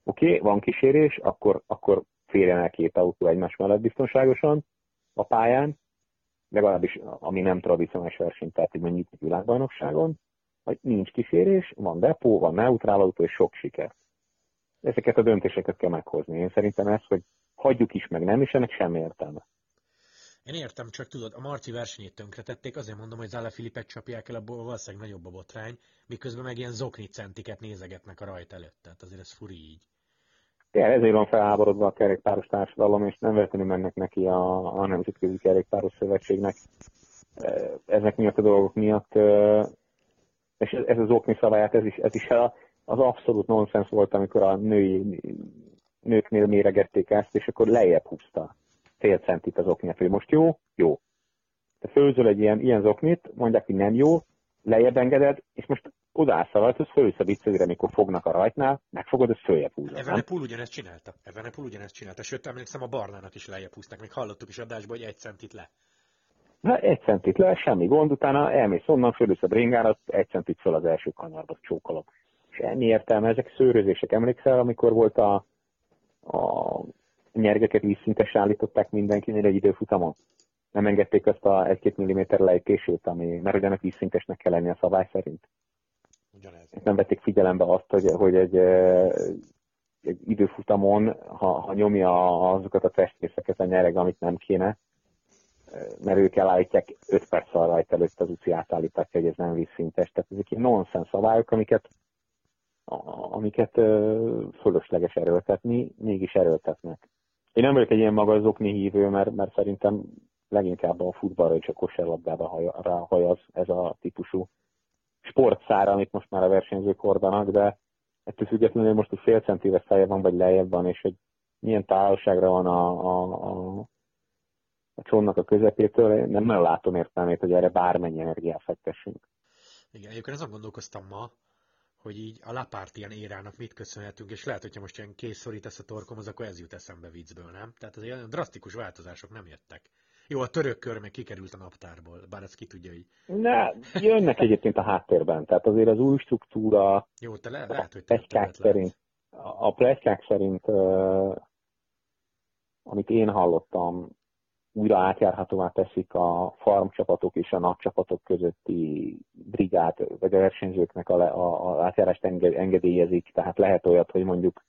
oké, okay, van kísérés, akkor, akkor férjen el két autó egymás mellett biztonságosan a pályán, legalábbis ami nem tradicionális verseny, tehát egy mondjuk világbajnokságon, hogy nincs kísérés, van depó, van neutrál autó, és sok siker. Ezeket a döntéseket kell meghozni. Én szerintem ez, hogy hagyjuk is, meg nem is, ennek semmi értelme. Én értem, csak tudod, a Marci versenyét tönkretették, azért mondom, hogy Zala Filipet csapják el, abból valószínűleg nagyobb a botrány, miközben meg ilyen zokni centiket nézegetnek a rajt előtt, tehát azért ez furi így. Igen, ezért van felháborodva a kerékpáros társadalom, és nem vetlenül mennek neki a, a Nemzetközi Kerékpáros Szövetségnek ezek miatt a dolgok miatt, és ez az okni szabályát, ez is, ez is az abszolút nonsens volt, amikor a női, nőknél méregették ezt, és akkor lejjebb húzta fél centit az oknyát, hogy most jó, jó. Te főzöl egy ilyen, ilyen zoknit, mondják, hogy nem jó, lejjebb engeded, és most odaállsz a rajthoz, fölülsz a viccedre, amikor fognak a rajtnál, megfogod, és följebb húzod. Evenepul ugyanezt csinálta. Evenepul ugyanezt csinálta. Sőt, emlékszem, a barnának is lejjebb húztak. Még hallottuk is adásból, hogy egy centit le. Na, egy centit le, semmi gond, utána elmész onnan, fölülsz a bringára, egy centit föl az első kanyarba csókolom. És ennyi értelme, ezek szőrözések. Emlékszel, amikor volt a, a nyergeket vízszintesre állították mindenkinél egy időfutamon. Nem engedték azt a 1-2 mm lejtését, ami, mert ugyanak vízszintesnek kell lenni a szabály szerint. Ugyanez. Nem vették figyelembe azt, hogy, hogy egy, egy időfutamon, ha, ha nyomja azokat a testrészeket a nyereg, amit nem kéne, mert ők elállítják 5 perc rajt előtt az UCI átállítják, hogy ez nem vízszintes. Tehát ezek ilyen nonsens szabályok, amiket, amiket fölösleges erőltetni, mégis erőltetnek. Én nem vagyok egy ilyen magas zokni hívő, mert, mert szerintem leginkább a futballra és a kosárlabdába hajaz ez a típusú sportszára, amit most már a versenyzők hordanak, de ettől függetlenül most egy fél centivel feje van, vagy lejjebb van, és hogy milyen távolságra van a, a, a, a csónnak a közepétől, én nem nagyon látom értelmét, hogy erre bármennyi energiát fektessünk. Igen, egyébként azon gondolkoztam ma, hogy így a Lapártian érának mit köszönhetünk, és lehet, hogyha most ilyen kész szorítasz a torkomhoz, akkor ez jut eszembe viccből, nem? Tehát az ilyen drasztikus változások nem jöttek. Jó, a török kör meg kikerült a naptárból, bár ez ki tudja, hogy... Ne, jönnek egyébként a háttérben, tehát azért az új struktúra... Jó, te le, lehet, hogy te szerint, A pletykák szerint, uh, amit én hallottam, újra átjárhatóvá teszik a farmcsapatok és a napcsapatok közötti brigád, vagy a versenyzőknek a, a, a átjárást engedélyezik, tehát lehet olyat, hogy mondjuk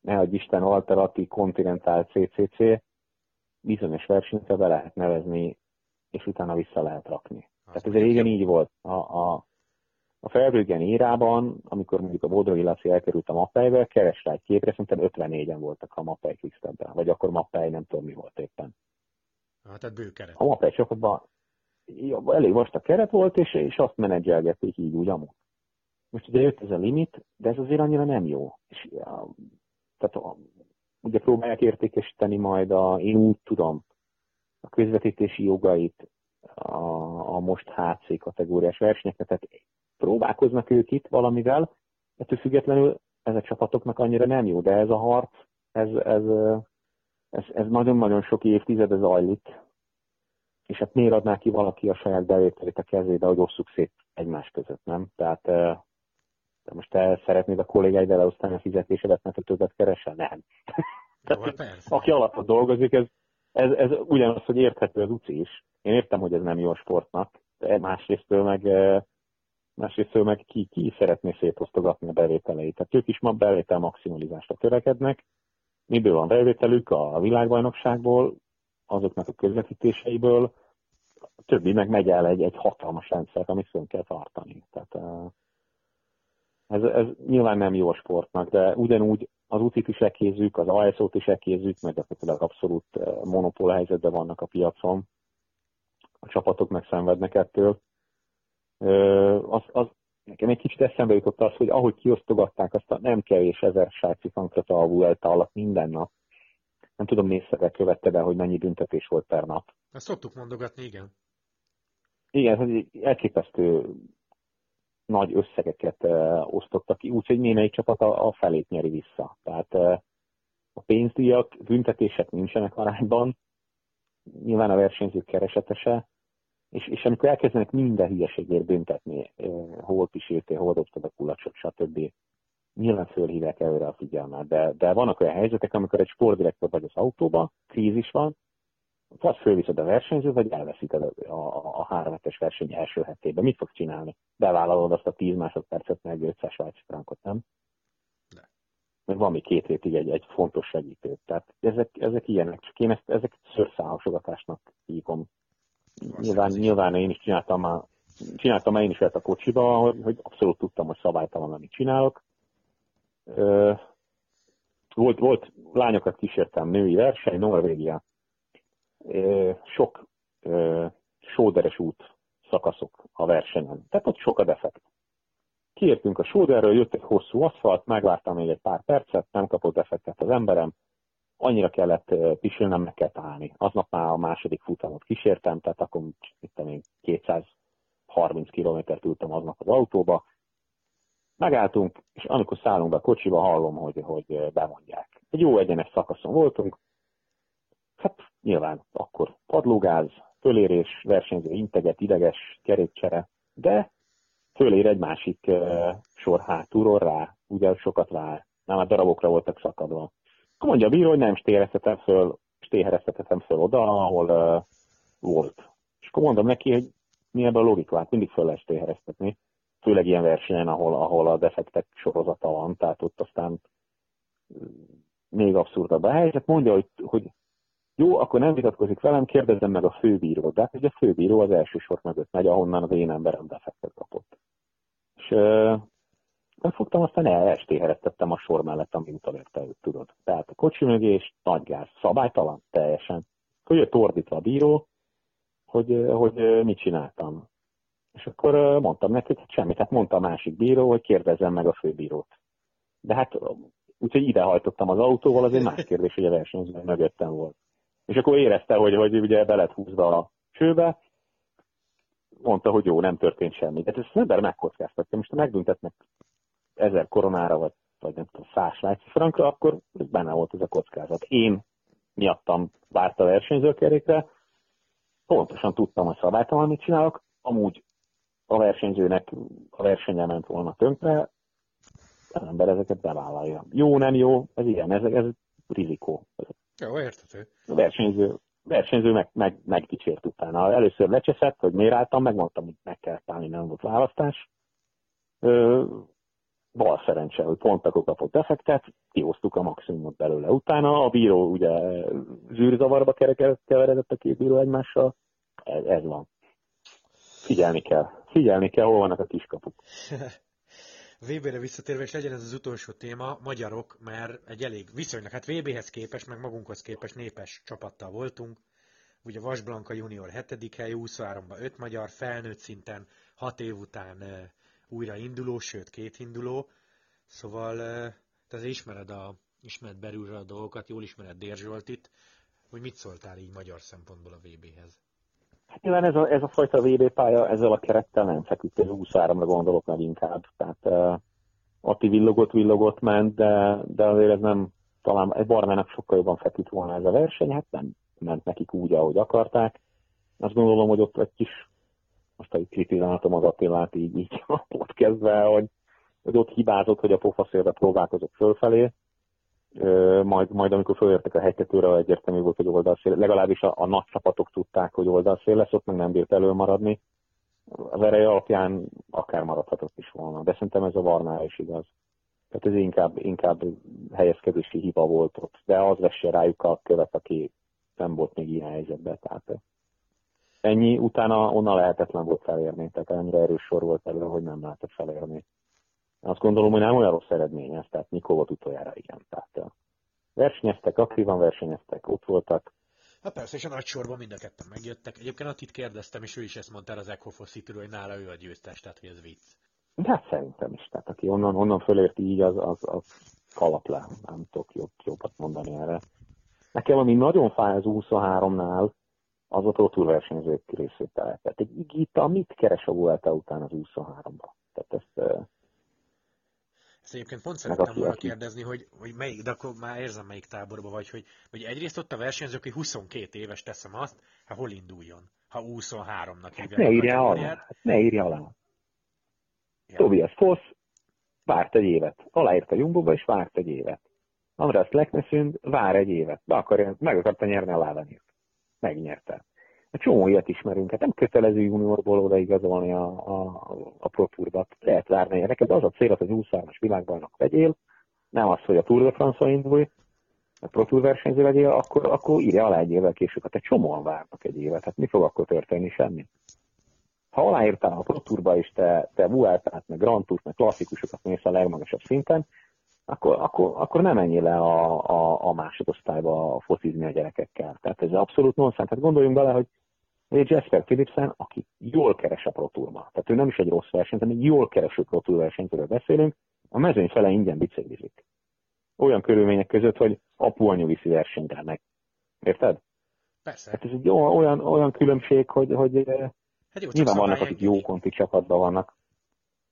nehogy Isten Alterati Continental CCC bizonyos versenyre be lehet nevezni, és utána vissza lehet rakni. Azt Tehát ez régen így volt. A, a, a Felbrüggen írában, amikor mondjuk a Bodrogi Laci elkerült a mappelybe, keres rá egy képre, szerintem 54-en voltak a mappely quickstep vagy akkor mappely, nem tudom mi volt éppen. Hát, tehát bő keret. A Mapei csapatban elég vastag keret volt, és, és azt menedzselgették így úgy amúgy. Most ugye jött ez a limit, de ez azért annyira nem jó. És, ja, tehát a, ugye próbálják értékesíteni majd a, én úgy tudom, a közvetítési jogait a, a most HC kategóriás versenyeknek, tehát próbálkoznak ők itt valamivel, ettől függetlenül ez a csapatoknak annyira nem jó, de ez a harc, ez, ez ez, ez nagyon-nagyon sok évtizede zajlik, és hát miért adná ki valaki a saját bevételét a kezébe, hogy osszuk szét egymás között, nem? Tehát de most te szeretnéd a kollégáid elosztani a fizetésedet, mert többet keresel? Nem. Jó, hát Aki alapot dolgozik, ez, ez, ez ugyanaz, hogy érthető az UCI is. Én értem, hogy ez nem jó a sportnak, de másrésztől meg, másrésztől meg ki, ki szeretné szétosztogatni a bevételeit. Tehát ők is ma bevétel maximalizásra törekednek. Miből van bevételük? A világbajnokságból, azoknak a közvetítéseiből, a többi meg megy el egy, egy hatalmas rendszer, amit fönn kell tartani. Tehát ez, ez nyilván nem jó a sportnak, de ugyanúgy az ucit is ekézzük, az ASO-t is ekézzük, mert gyakorlatilag abszolút monopól helyzetben vannak a piacon. A csapatok meg szenvednek ettől. Az, az, nekem egy kicsit eszembe jutott az, hogy ahogy kiosztogatták azt a nem kevés ezer svájci frankot a Vuelta alatt minden nap, nem tudom, nézszerre követte be, hogy mennyi büntetés volt per nap. Ezt szoktuk mondogatni, igen. Igen, egy elképesztő nagy összegeket osztottak ki, úgyhogy némelyik csapat a, a felét nyeri vissza. Tehát a pénzdíjak, büntetések nincsenek arányban, nyilván a versenyzők keresetese, és, és amikor elkezdenek minden hülyeségért büntetni, hol piséltél, hol dobtad a kulacsot, stb nyilván fölhívják előre a figyelmet, de, de vannak olyan helyzetek, amikor egy sportdirektor vagy az autóba, krízis van, vagy fölviszed a versenyzőt, vagy elveszíted a, a, a három hetes verseny első hetében. Mit fogsz csinálni? Bevállalod azt a 10 másodpercet, meg 500 svájci frankot, nem? De. Meg van még két hétig egy, egy fontos segítő. Tehát ezek, ezek ilyenek, csak én ezt, ezek szőrszálasogatásnak hívom. Nyilván, nyilván én is csináltam már, csináltam már én is a kocsiba, hogy, hogy abszolút tudtam, hogy szabálytalan, amit csinálok, volt, volt lányokat kísértem, női verseny, Norvégia. Sok sóderes út szakaszok a versenyen. Tehát ott sok a defekt. Kiértünk a sóderről, jött egy hosszú aszfalt, megvártam még egy pár percet, nem kapott defektet az emberem, annyira kellett pisilnem, meg kell állni. Aznap már a második futamot kísértem, tehát akkor itt még 230 kilométert ültem aznap az autóba, Megálltunk, és amikor szállunk be a kocsiba, hallom, hogy, hogy bemondják. Egy jó egyenes szakaszon voltunk, hát nyilván akkor padlógáz, fölérés, versenyző integet, ideges, kerékcsere, de fölér egy másik uh, sor hátulról rá, ugye sokat vár, már darabokra voltak szakadva. Mondja a bíró, hogy nem stéhereztetem föl, stéhereztetem föl oda, ahol uh, volt. És akkor mondom neki, hogy mi ebben a logika, hát mindig föl lehet stéhereztetni főleg ilyen versenyen, ahol, ahol a defektek sorozata van, tehát ott aztán még abszurdabb a helyzet. Mondja, hogy, hogy jó, akkor nem vitatkozik velem, kérdezzem meg a főbírót. De hát, hogy a főbíró az első sor mögött megy, ahonnan az én emberem defektet kapott. És nem fogtam, aztán el, estéhereztettem a sor mellett, ami utalérte őt, tudod. Tehát a kocsi mögé, és nagy gáz, szabálytalan, teljesen. Hogy jött ordítva a bíró, hogy, hogy mit csináltam. És akkor mondtam neki, hogy semmit. Hát mondta a másik bíró, hogy kérdezzem meg a főbírót. De hát úgyhogy idehajtottam az autóval, az egy más kérdés, hogy a versenyző mögöttem volt. És akkor érezte, hogy, hogy ugye be lett húzva a csőbe, mondta, hogy jó, nem történt semmi. De ezt az ember megkockáztatja. Most ha megbüntetnek ezer koronára, vagy, vagy nem tudom, száz svájci frankra, akkor benne volt ez a kockázat. Én miattam várt a versenyzőkerékre, pontosan tudtam, hogy szabálytalan mit csinálok, amúgy a versenyzőnek a versenye ment volna tönkre, az ember ezeket bevállalja. Jó, nem jó, ez ilyen, ez, ez rizikó. Jó, értető. A versenyző, versenyző meg, meg, megdicsért utána. Először lecseszett, hogy miért álltam, megmondtam, hogy meg kell állni, nem volt választás. Ö, bal szerencse, hogy pont akkor kapott defektet, kihoztuk a maximumot belőle. Utána a bíró ugye zűrzavarba keveredett a két bíró egymással, ez, ez van. Figyelni kell. Figyelni kell, hol vannak a kiskapuk. VB-re visszatérve, és legyen ez az utolsó téma, magyarok, mert egy elég viszonylag, hát VB-hez képest, meg magunkhoz képest népes csapattal voltunk. Ugye Vasblanka junior 7. hely, 23-ban 5 magyar, felnőtt szinten 6 év után újra induló, sőt két induló. Szóval te azért ismered, a, ismered belülről a dolgokat, jól ismered Dérzsoltit, hogy mit szóltál így magyar szempontból a VB-hez? Hát nyilván ez a, ez a fajta VB pálya ezzel a kerettel nem feküdt, ez 23-ra gondolok meg inkább. Tehát uh, Ati villogott, villogott ment, de, de azért ez nem, talán egy Barnának sokkal jobban feküdt volna ez a verseny, hát nem ment nekik úgy, ahogy akarták. Azt gondolom, hogy ott egy kis, most egy kritizáltam az Attilát így, így a podcastbe, hogy, hogy ott hibázott, hogy a pofaszélre próbálkozott fölfelé, majd, majd amikor fölértek a hegytetőre, egyértelmű volt, hogy oldalszél, legalábbis a, a nagy csapatok tudták, hogy oldalszél lesz, ott meg nem bírt előmaradni. A verej alapján akár maradhatott is volna, de szerintem ez a Varnára is igaz. Tehát ez inkább, inkább helyezkedési hiba volt ott, de az vesse rájuk a követ, aki nem volt még ilyen helyzetben. Tehát ennyi, utána onnan lehetetlen volt felérni, tehát ennyire erős sor volt elő, hogy nem lehetett felérni. Azt gondolom, hogy nem olyan rossz eredmény ez, tehát mikor volt utoljára, igen. Tehát versenyeztek, aktívan versenyeztek, ott voltak. Hát persze, és a nagy sorban mind a ketten megjöttek. Egyébként Attit kérdeztem, és ő is ezt mondta az Echo city hogy nála ő a győztes, tehát hogy ez vicc. De hát szerintem is, tehát aki onnan, onnan fölért így, az, az, az kalap le. Nem tudok jobb, jobbat mondani erre. Nekem, ami nagyon fáj az 23-nál, az a Pro Tour versenyzők részvétele. Tehát egy Igita mit keres a Vuelta után az 23-ban? Tehát ezt, ezt egyébként pont szerettem volna kérdezni, hogy, hogy melyik, de akkor már érzem melyik táborba vagy, hogy, hogy egyrészt ott a versenyzők, hogy 22 éves teszem azt, hát hol induljon, ha 23-nak hát ne írja alá, hát ne írja alá. Ja. Tobias Foss várt egy évet. Aláírt a Jumbo-ba, és várt egy évet. András Lekneszünd vár egy évet. Be akarja, meg akarta nyerni a Lávenért. Megnyerte. Egy csomó ilyet ismerünk. Hát nem kötelező juniorból odaigazolni a, a, a Pro Tourba. Lehet várni. Neked az a cél, hogy 23-as világbajnok legyél, nem az, hogy a Tour de France-on indulj, a Pro versenyző legyél, akkor, akkor írja alá egy évvel később. Hát egy csomóan várnak egy évet. Hát mi fog akkor történni? Semmi. Ha aláírtál a Pro Tourba, és te, te Vueltát, meg Grand Tour, meg klasszikusokat mész a legmagasabb szinten, akkor, akkor, akkor nem menjél le a, a, a másodosztályba focizni a gyerekekkel. Tehát ez abszolút nonsens. Tehát gondoljunk bele, hogy egy Jasper Philipsen, aki jól keres a Pro Tourba. Tehát ő nem is egy rossz versenyt, hanem egy jól kereső Pro Tour versenyzőről beszélünk, a mezőny fele ingyen biciklizik. Olyan körülmények között, hogy apu anyu viszi versenyre meg. Érted? Persze. Hát ez egy olyan, olyan különbség, hogy, hogy hát jó, nyilván vannak, akik jó konti csapatban vannak.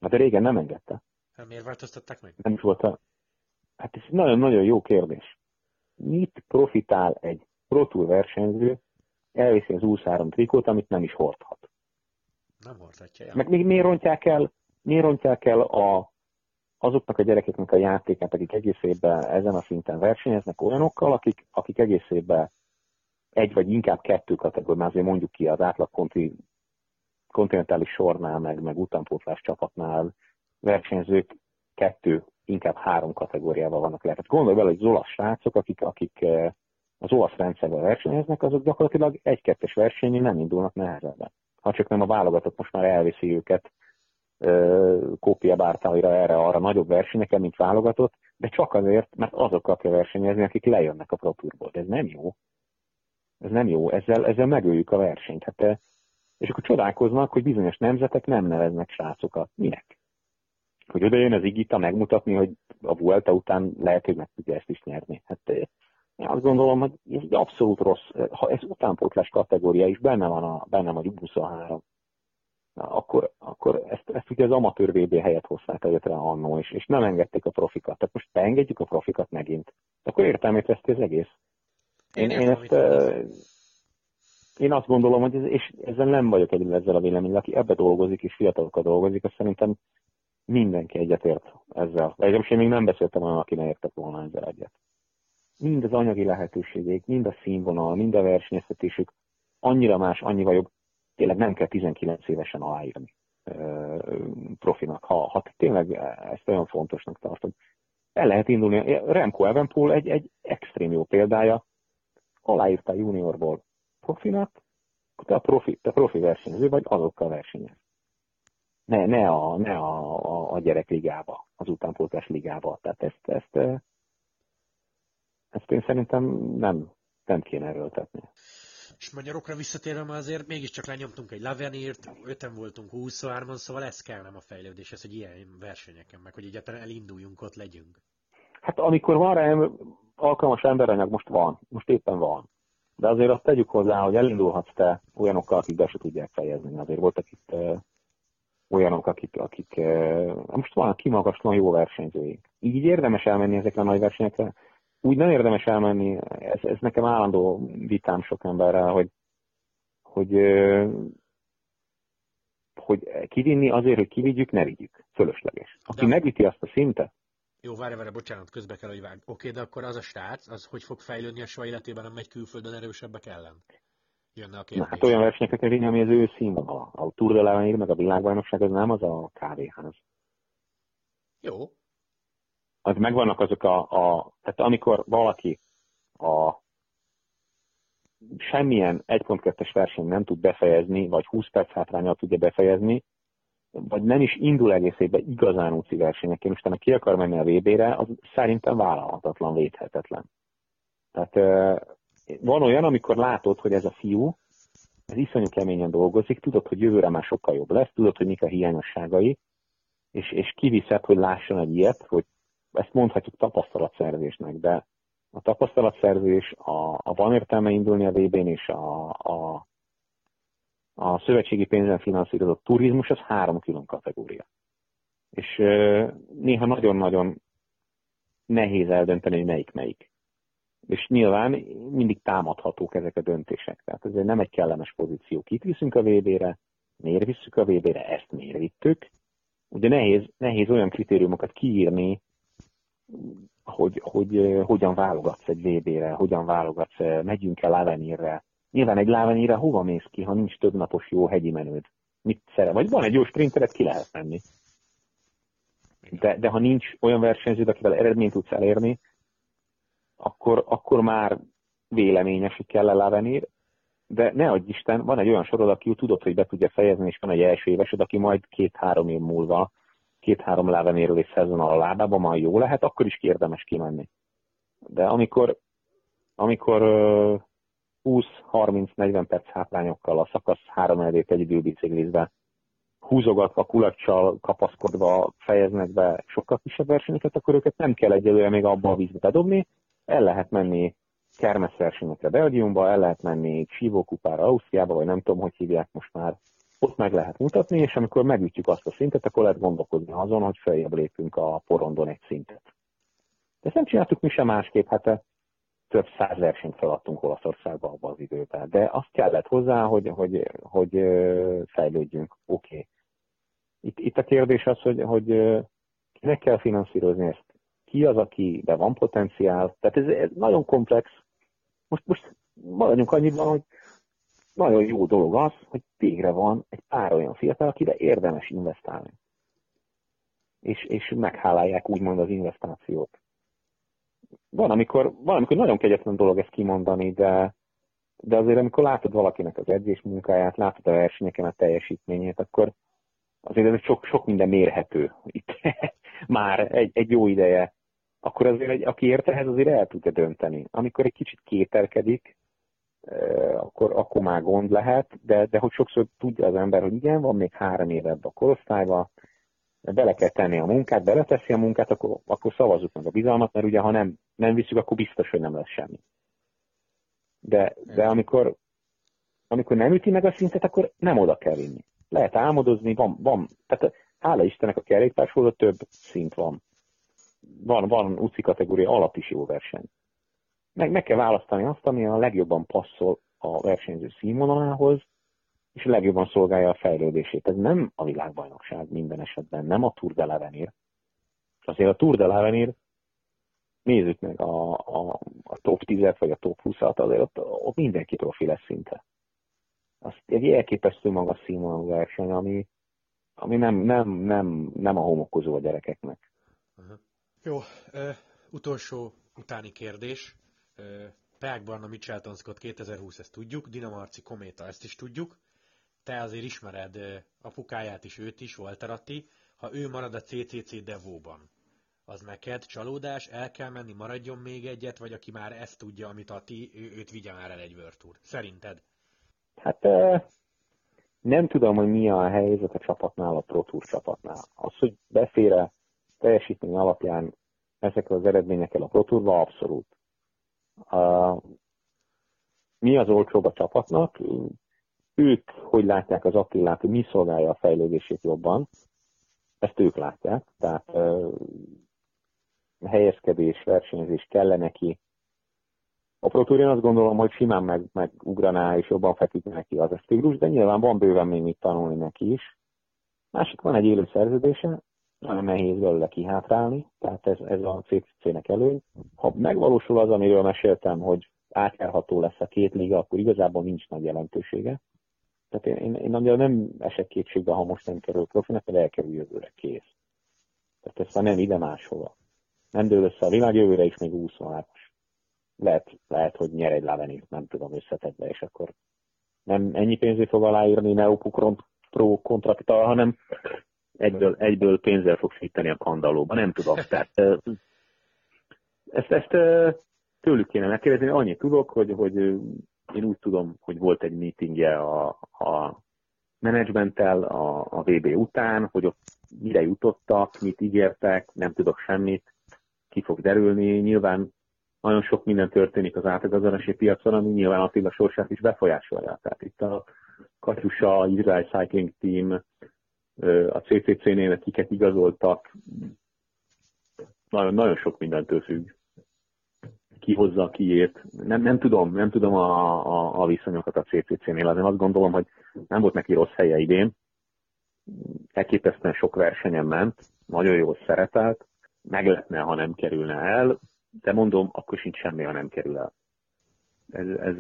Hát régen nem engedte. Hát miért változtatták meg? Nem is volt a... Hát ez nagyon-nagyon jó kérdés. Mit profitál egy Pro Tour versenyző, elviszi az 23 trikót, amit nem is hordhat. Nem hordhatja. Ja. Meg még miért rontják el, miért rontják el a, azoknak a gyerekeknek a játékát, akik egész évben ezen a szinten versenyeznek olyanokkal, akik, akik egész évben egy vagy inkább kettő kategóriában, azért mondjuk ki az átlag konti, kontinentális sornál, meg, meg utánpótlás csapatnál versenyzők kettő, inkább három kategóriában vannak lehet. Hát gondolj bele, hogy zolasz srácok, akik, akik eh, az olasz rendszerben versenyeznek, azok gyakorlatilag egy-kettes versenyen nem indulnak nehezebben. Ha csak nem a válogatott most már elviszi őket kópia bártáira erre-arra nagyobb versenyeken, mint válogatott, de csak azért, mert azokkal kell versenyezni, akik lejönnek a ProTourból. De ez nem jó. Ez nem jó. Ezzel, ezzel megöljük a versenyt. Hát, és akkor csodálkoznak, hogy bizonyos nemzetek nem neveznek srácokat. Minek? Hogy oda jön az Igita megmutatni, hogy a Vuelta után lehet, hogy meg tudja ezt is nyerni. Hát én azt gondolom, hogy ez egy abszolút rossz, ha ez utánpótlás kategória is benne van a, benne van a 23, akkor, akkor ezt, ezt ugye az amatőr VB helyet hozták előtre annó, és, és nem engedték a profikat. Tehát most beengedjük a profikat megint. Akkor értelmét veszti az egész. Én, én, én ezt, uh, én azt gondolom, hogy ez, és ezzel nem vagyok egyedül ezzel a véleménnyel, aki ebbe dolgozik, és fiatalokkal dolgozik, azt szerintem mindenki egyetért ezzel. Legalábbis én még nem beszéltem olyan, aki ne értek volna ezzel egyet mind az anyagi lehetőségek, mind a színvonal, mind a versenyeztetésük annyira más, annyival jobb, tényleg nem kell 19 évesen aláírni profinak, ha, ha tényleg ezt olyan fontosnak tartod. El lehet indulni. Remco Evenpool egy, egy extrém jó példája. Aláírta juniorból profinak, te a profi, te profi versenyző vagy, azokkal versenyez. Ne, ne, a, ne a, a, a gyerekligába, az utánpótlás ligába. Tehát ezt, ezt ezt én szerintem nem, nem kéne erőltetni. És magyarokra visszatérve azért mégiscsak lenyomtunk egy Lavenirt, öten voltunk 23-on, szóval ez kell nem a fejlődéshez, hogy ilyen versenyeken, meg hogy egyáltalán elinduljunk, ott legyünk. Hát amikor van rá alkalmas emberanyag, most van, most éppen van. De azért azt tegyük hozzá, hogy elindulhatsz te olyanokkal, akik be se tudják fejezni. Azért voltak itt olyanok, akik, akik uh, most van kimagaslóan jó versenyzőink. Így érdemes elmenni ezekre a nagy versenyekre, úgy nem érdemes elmenni, ez, ez nekem állandó vitám sok emberrel, hogy, hogy, hogy kivinni azért, hogy kivigyük, ne vigyük. Fölösleges. Aki de... megüti azt a szintet, jó, várj, várj, bocsánat, közbe kell, hogy vág. Oké, de akkor az a srác, az hogy fog fejlődni a soha életében, nem megy külföldön erősebbek ellen? Jönne a kérdés. Na, hát olyan versenyeket kell vinni, ami az ő színvonal. A Tour de l'Avenir, meg a világbajnokság, az nem az a kávéház. Jó. Az megvannak azok a, a tehát amikor valaki a semmilyen 1.2-es verseny nem tud befejezni, vagy 20 perc hátrányal tudja befejezni, vagy nem is indul egész évben igazán úci versenyekén, utána ki akar menni a VB-re, az szerintem vállalhatatlan, védhetetlen. Tehát van olyan, amikor látod, hogy ez a fiú, ez iszonyú keményen dolgozik, tudod, hogy jövőre már sokkal jobb lesz, tudod, hogy mik a hiányosságai, és, és kiviszed, hogy lásson egy ilyet, hogy ezt mondhatjuk tapasztalatszerzésnek, de a tapasztalatszerzés, a, a van értelme indulni a VB-n, és a, a, a szövetségi pénzen finanszírozott turizmus az három külön kategória. És néha nagyon-nagyon nehéz eldönteni, hogy melyik melyik. És nyilván mindig támadhatók ezek a döntések. Tehát ez nem egy kellemes pozíció. Kit viszünk a VB-re, miért visszük a VB-re, ezt miért vittük. Ugye nehéz, nehéz olyan kritériumokat kiírni, hogy, hogy hogyan válogatsz egy VB-re, hogyan válogatsz, megyünk el Avenirre, Nyilván egy lávenyire hova mész ki, ha nincs több napos jó hegyi menőd? Mit szere? Vagy van egy jó sprinteret, ki lehet menni. De, de ha nincs olyan versenyződ, akivel eredményt tudsz elérni, akkor, akkor már véleményes, hogy kell lávenír, de ne adj Isten, van egy olyan sorod, aki tudod, hogy be tudja fejezni, és van egy első évesed, aki majd két-három év múlva, két-három lávenéről és szezon a lábában majd jó lehet, akkor is kérdemes kimenni. De amikor, amikor 20-30-40 perc hátrányokkal a szakasz három elvét egy időbiciklizve húzogatva, kulacsal kapaszkodva fejeznek be sokkal kisebb versenyeket, akkor őket nem kell egyelőre még abba a vízbe bedobni, el lehet menni kermeszversenyekre Belgiumba, el lehet menni sívókupára Ausztriába, vagy nem tudom, hogy hívják most már, ott meg lehet mutatni, és amikor megütjük azt a szintet, akkor lehet gondolkozni azon, hogy feljebb lépünk a porondon egy szintet. De ezt nem csináltuk mi sem másképp, hát több száz versenyt feladtunk Olaszországba abban az időben. De azt kellett hozzá, hogy, hogy, hogy fejlődjünk. Oké. Okay. Itt, itt a kérdés az, hogy, hogy kinek kell finanszírozni ezt? Ki az, aki de van potenciál? Tehát ez, ez nagyon komplex. Most, most maradjunk annyiban, hogy nagyon jó dolog az, hogy végre van egy pár olyan fiatal, akire érdemes investálni. És, és meghálálják úgymond az investációt van, amikor, van, amikor nagyon kegyetlen dolog ezt kimondani, de, de azért amikor látod valakinek az edzés munkáját, látod a versenyeken a teljesítményét, akkor azért ez sok, sok minden mérhető itt már egy, egy jó ideje. Akkor azért, egy, aki ért ehhez, azért el tudja dönteni. Amikor egy kicsit kételkedik, akkor, akkor már gond lehet, de, de hogy sokszor tudja az ember, hogy igen, van még három éve ebbe a korosztályba, bele kell tenni a munkát, beleteszi a munkát, akkor, akkor szavazzuk meg a bizalmat, mert ugye ha nem, nem visszük, akkor biztos, hogy nem lesz semmi. De, de amikor, amikor nem üti meg a szintet, akkor nem oda kell vinni. Lehet álmodozni, van, van tehát hála Istennek a kerékpársról több szint van. Van, van UCI kategória alap is jó verseny. Meg, meg kell választani azt, ami a legjobban passzol a versenyző színvonalához, és legjobban szolgálja a fejlődését. Ez nem a világbajnokság minden esetben, nem a Tour de l'Avenir. Azért a Tour de l'Avenir, nézzük meg a, a, a top 10-et, vagy a top 20-at, azért ott, ott mindenki profi lesz szinte. Az egy elképesztő magas színvonalú verseny, ami, ami nem, nem, nem, nem a homokozó a gyerekeknek. Uh-huh. Jó, uh, utolsó utáni kérdés. Uh, Peák Barna Michelton Scott 2020, ezt tudjuk, Dinamarci Kométa, ezt is tudjuk te azért ismered apukáját is, őt is, Walter Atti, ha ő marad a CCC Devóban, az neked csalódás, el kell menni, maradjon még egyet, vagy aki már ezt tudja, amit Atti, ő, őt vigye már el egy Tour. Szerinted? Hát nem tudom, hogy mi a helyzet a csapatnál, a Pro csapatnál. Az, hogy befére teljesítmény alapján ezekkel az eredményekkel a Pro abszolút. Uh, mi az olcsóbb a csapatnak? ők hogy látják az Attillát, hogy mi szolgálja a fejlődését jobban, ezt ők látják. Tehát helyezkedés, versenyzés kellene neki. A Pro azt gondolom, hogy simán meg, megugraná és jobban feküdne neki az stílus, de nyilván van bőven még mit tanulni neki is. Másik van egy élő szerződése, nagyon nehéz belőle kihátrálni, tehát ez, ez a CCC-nek előny. Ha megvalósul az, amiről meséltem, hogy átjárható lesz a két liga, akkor igazából nincs nagy jelentősége. Tehát én, én, én nagyon nem esek kétségbe, ha most nem kerül profinak, mert elkerül jövőre, kész. Tehát ezt nem ide máshova. Nem dől össze a világ jövőre is még 26 lehet, lehet, hogy nyer egy Lavenit, nem tudom, összetetve, és akkor nem ennyi pénzét fog aláírni Neopukron Pro kontraktal, hanem egyből, egyből pénzzel fog fűteni a kandalóba, nem tudom. Tehát ezt, ezt tőlük kéne megkérdezni, annyit tudok, hogy, hogy én úgy tudom, hogy volt egy meetingje a, a menedzsmenttel a, a VB után, hogy ott mire jutottak, mit ígértek, nem tudok semmit, ki fog derülni. Nyilván nagyon sok minden történik az átigazolási piacon, ami nyilván Attila sorsát is befolyásolja. Tehát itt a Katyusa, Israel Cycling Team, a CCC-nél kiket igazoltak, nagyon, nagyon sok mindentől függ. Ki hozza, kiért. Nem, nem tudom, nem tudom a, a, a viszonyokat a CCC-nél, azért azt gondolom, hogy nem volt neki rossz helye idén. Elképesztően sok versenyen ment, nagyon jól szeretelt, meglepne, ha nem kerülne el, de mondom, akkor sincs semmi, ha nem kerül el. Ez, ez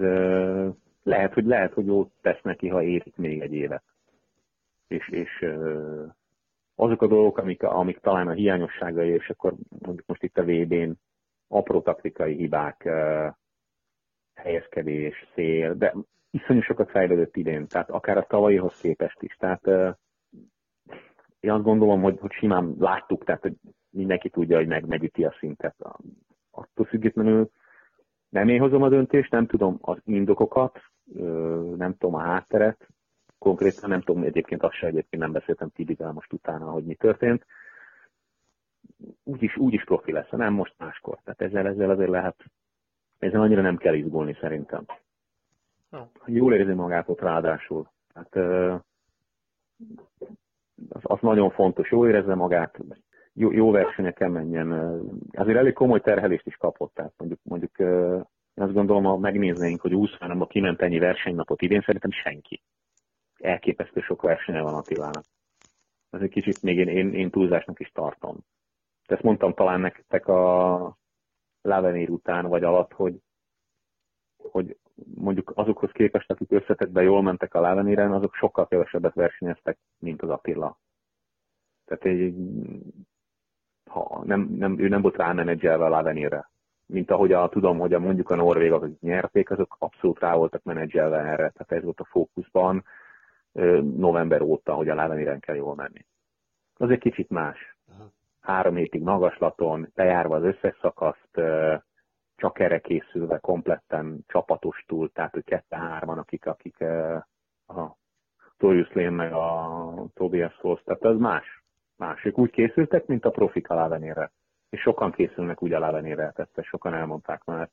lehet, hogy lehet, hogy jót tesz neki, ha érik még egy évet. És, és azok a dolgok, amik, amik talán a hiányosságai, és akkor mondjuk most itt a VB-n apró taktikai hibák, helyezkedés, szél, de iszonyú sokat fejlődött idén, tehát akár a tavalyihoz képest is. Tehát én azt gondolom, hogy, hogy simán láttuk, tehát hogy mindenki tudja, hogy meg, megüti a szintet. Attól függetlenül nem én hozom a döntést, nem tudom az indokokat, nem tudom a hátteret, konkrétan nem tudom, egyébként azt se egyébként nem beszéltem Tibivel most utána, hogy mi történt. Úgyis, úgyis profi lesz, nem most máskor. Tehát ezzel, ezzel azért lehet, ezzel annyira nem kell izgulni szerintem. Jól érzi magát ott ráadásul. Tehát az, az nagyon fontos, jól érezze magát, jó, jó versenyeken menjen. Azért elég komoly terhelést is kapott, tehát mondjuk, mondjuk én azt gondolom, ha megnéznénk, hogy 20 a kiment ennyi versenynapot idén, szerintem senki. Elképesztő sok versenye van Attilának. Ez egy kicsit még én, én, én túlzásnak is tartom. Ezt mondtam talán nektek a Lavenér után vagy alatt, hogy, hogy mondjuk azokhoz képest, akik összetetben jól mentek a Lavenéren, azok sokkal kevesebbet versenyeztek, mint az Attila. Tehát egy, ha nem, nem, ő nem volt rámenedzselve a Lavenére mint ahogy a, tudom, hogy a, mondjuk a norvégok, akik nyerték, azok abszolút rá voltak menedzselve erre. Tehát ez volt a fókuszban november óta, hogy a Láveniren kell jól menni. Az egy kicsit más. Három hétig magaslaton, bejárva az összes szakaszt, csak erre készülve, kompletten csapatos tehát hogy kette-hárman, akik, akik a Torius Lane meg a Tobias Foss, tehát az más. Más. Ők úgy készültek, mint a profik a Lávenére és sokan készülnek úgy a Lavenérre, tehát sokan elmondták már.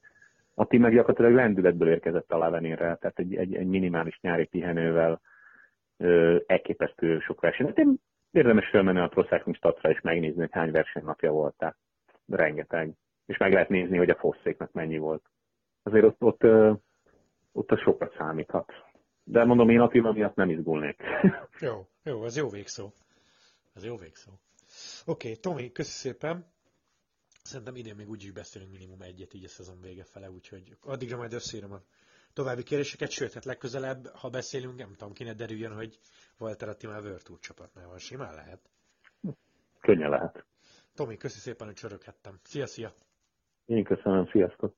A ti meg gyakorlatilag lendületből érkezett a Lavenérre, tehát egy, egy, egy minimális nyári pihenővel ö, elképesztő sok verseny. Hát én érdemes felmenni a Pro Cycling Statra és megnézni, hogy hány versenynapja volt, tehát rengeteg. És meg lehet nézni, hogy a fosszéknak mennyi volt. Azért ott, ott, ott, ott a sokat számíthat. De mondom, én Attila miatt nem izgulnék. jó, jó, ez jó végszó. Ez jó végszó. Oké, okay, Tomi, köszi szépen. Szerintem idén még úgyis beszélünk minimum egyet így a szezon vége fele, úgyhogy addigra majd összeírom a további kérdéseket, sőt, hát legközelebb, ha beszélünk, nem tudom, ki derüljön, hogy Walter Atti már World Tour csapatnál van, simán lehet. Könnyen lehet. Tomi, köszi szépen, hogy csöröghettem. Szia, szia! Én köszönöm, sziasztok!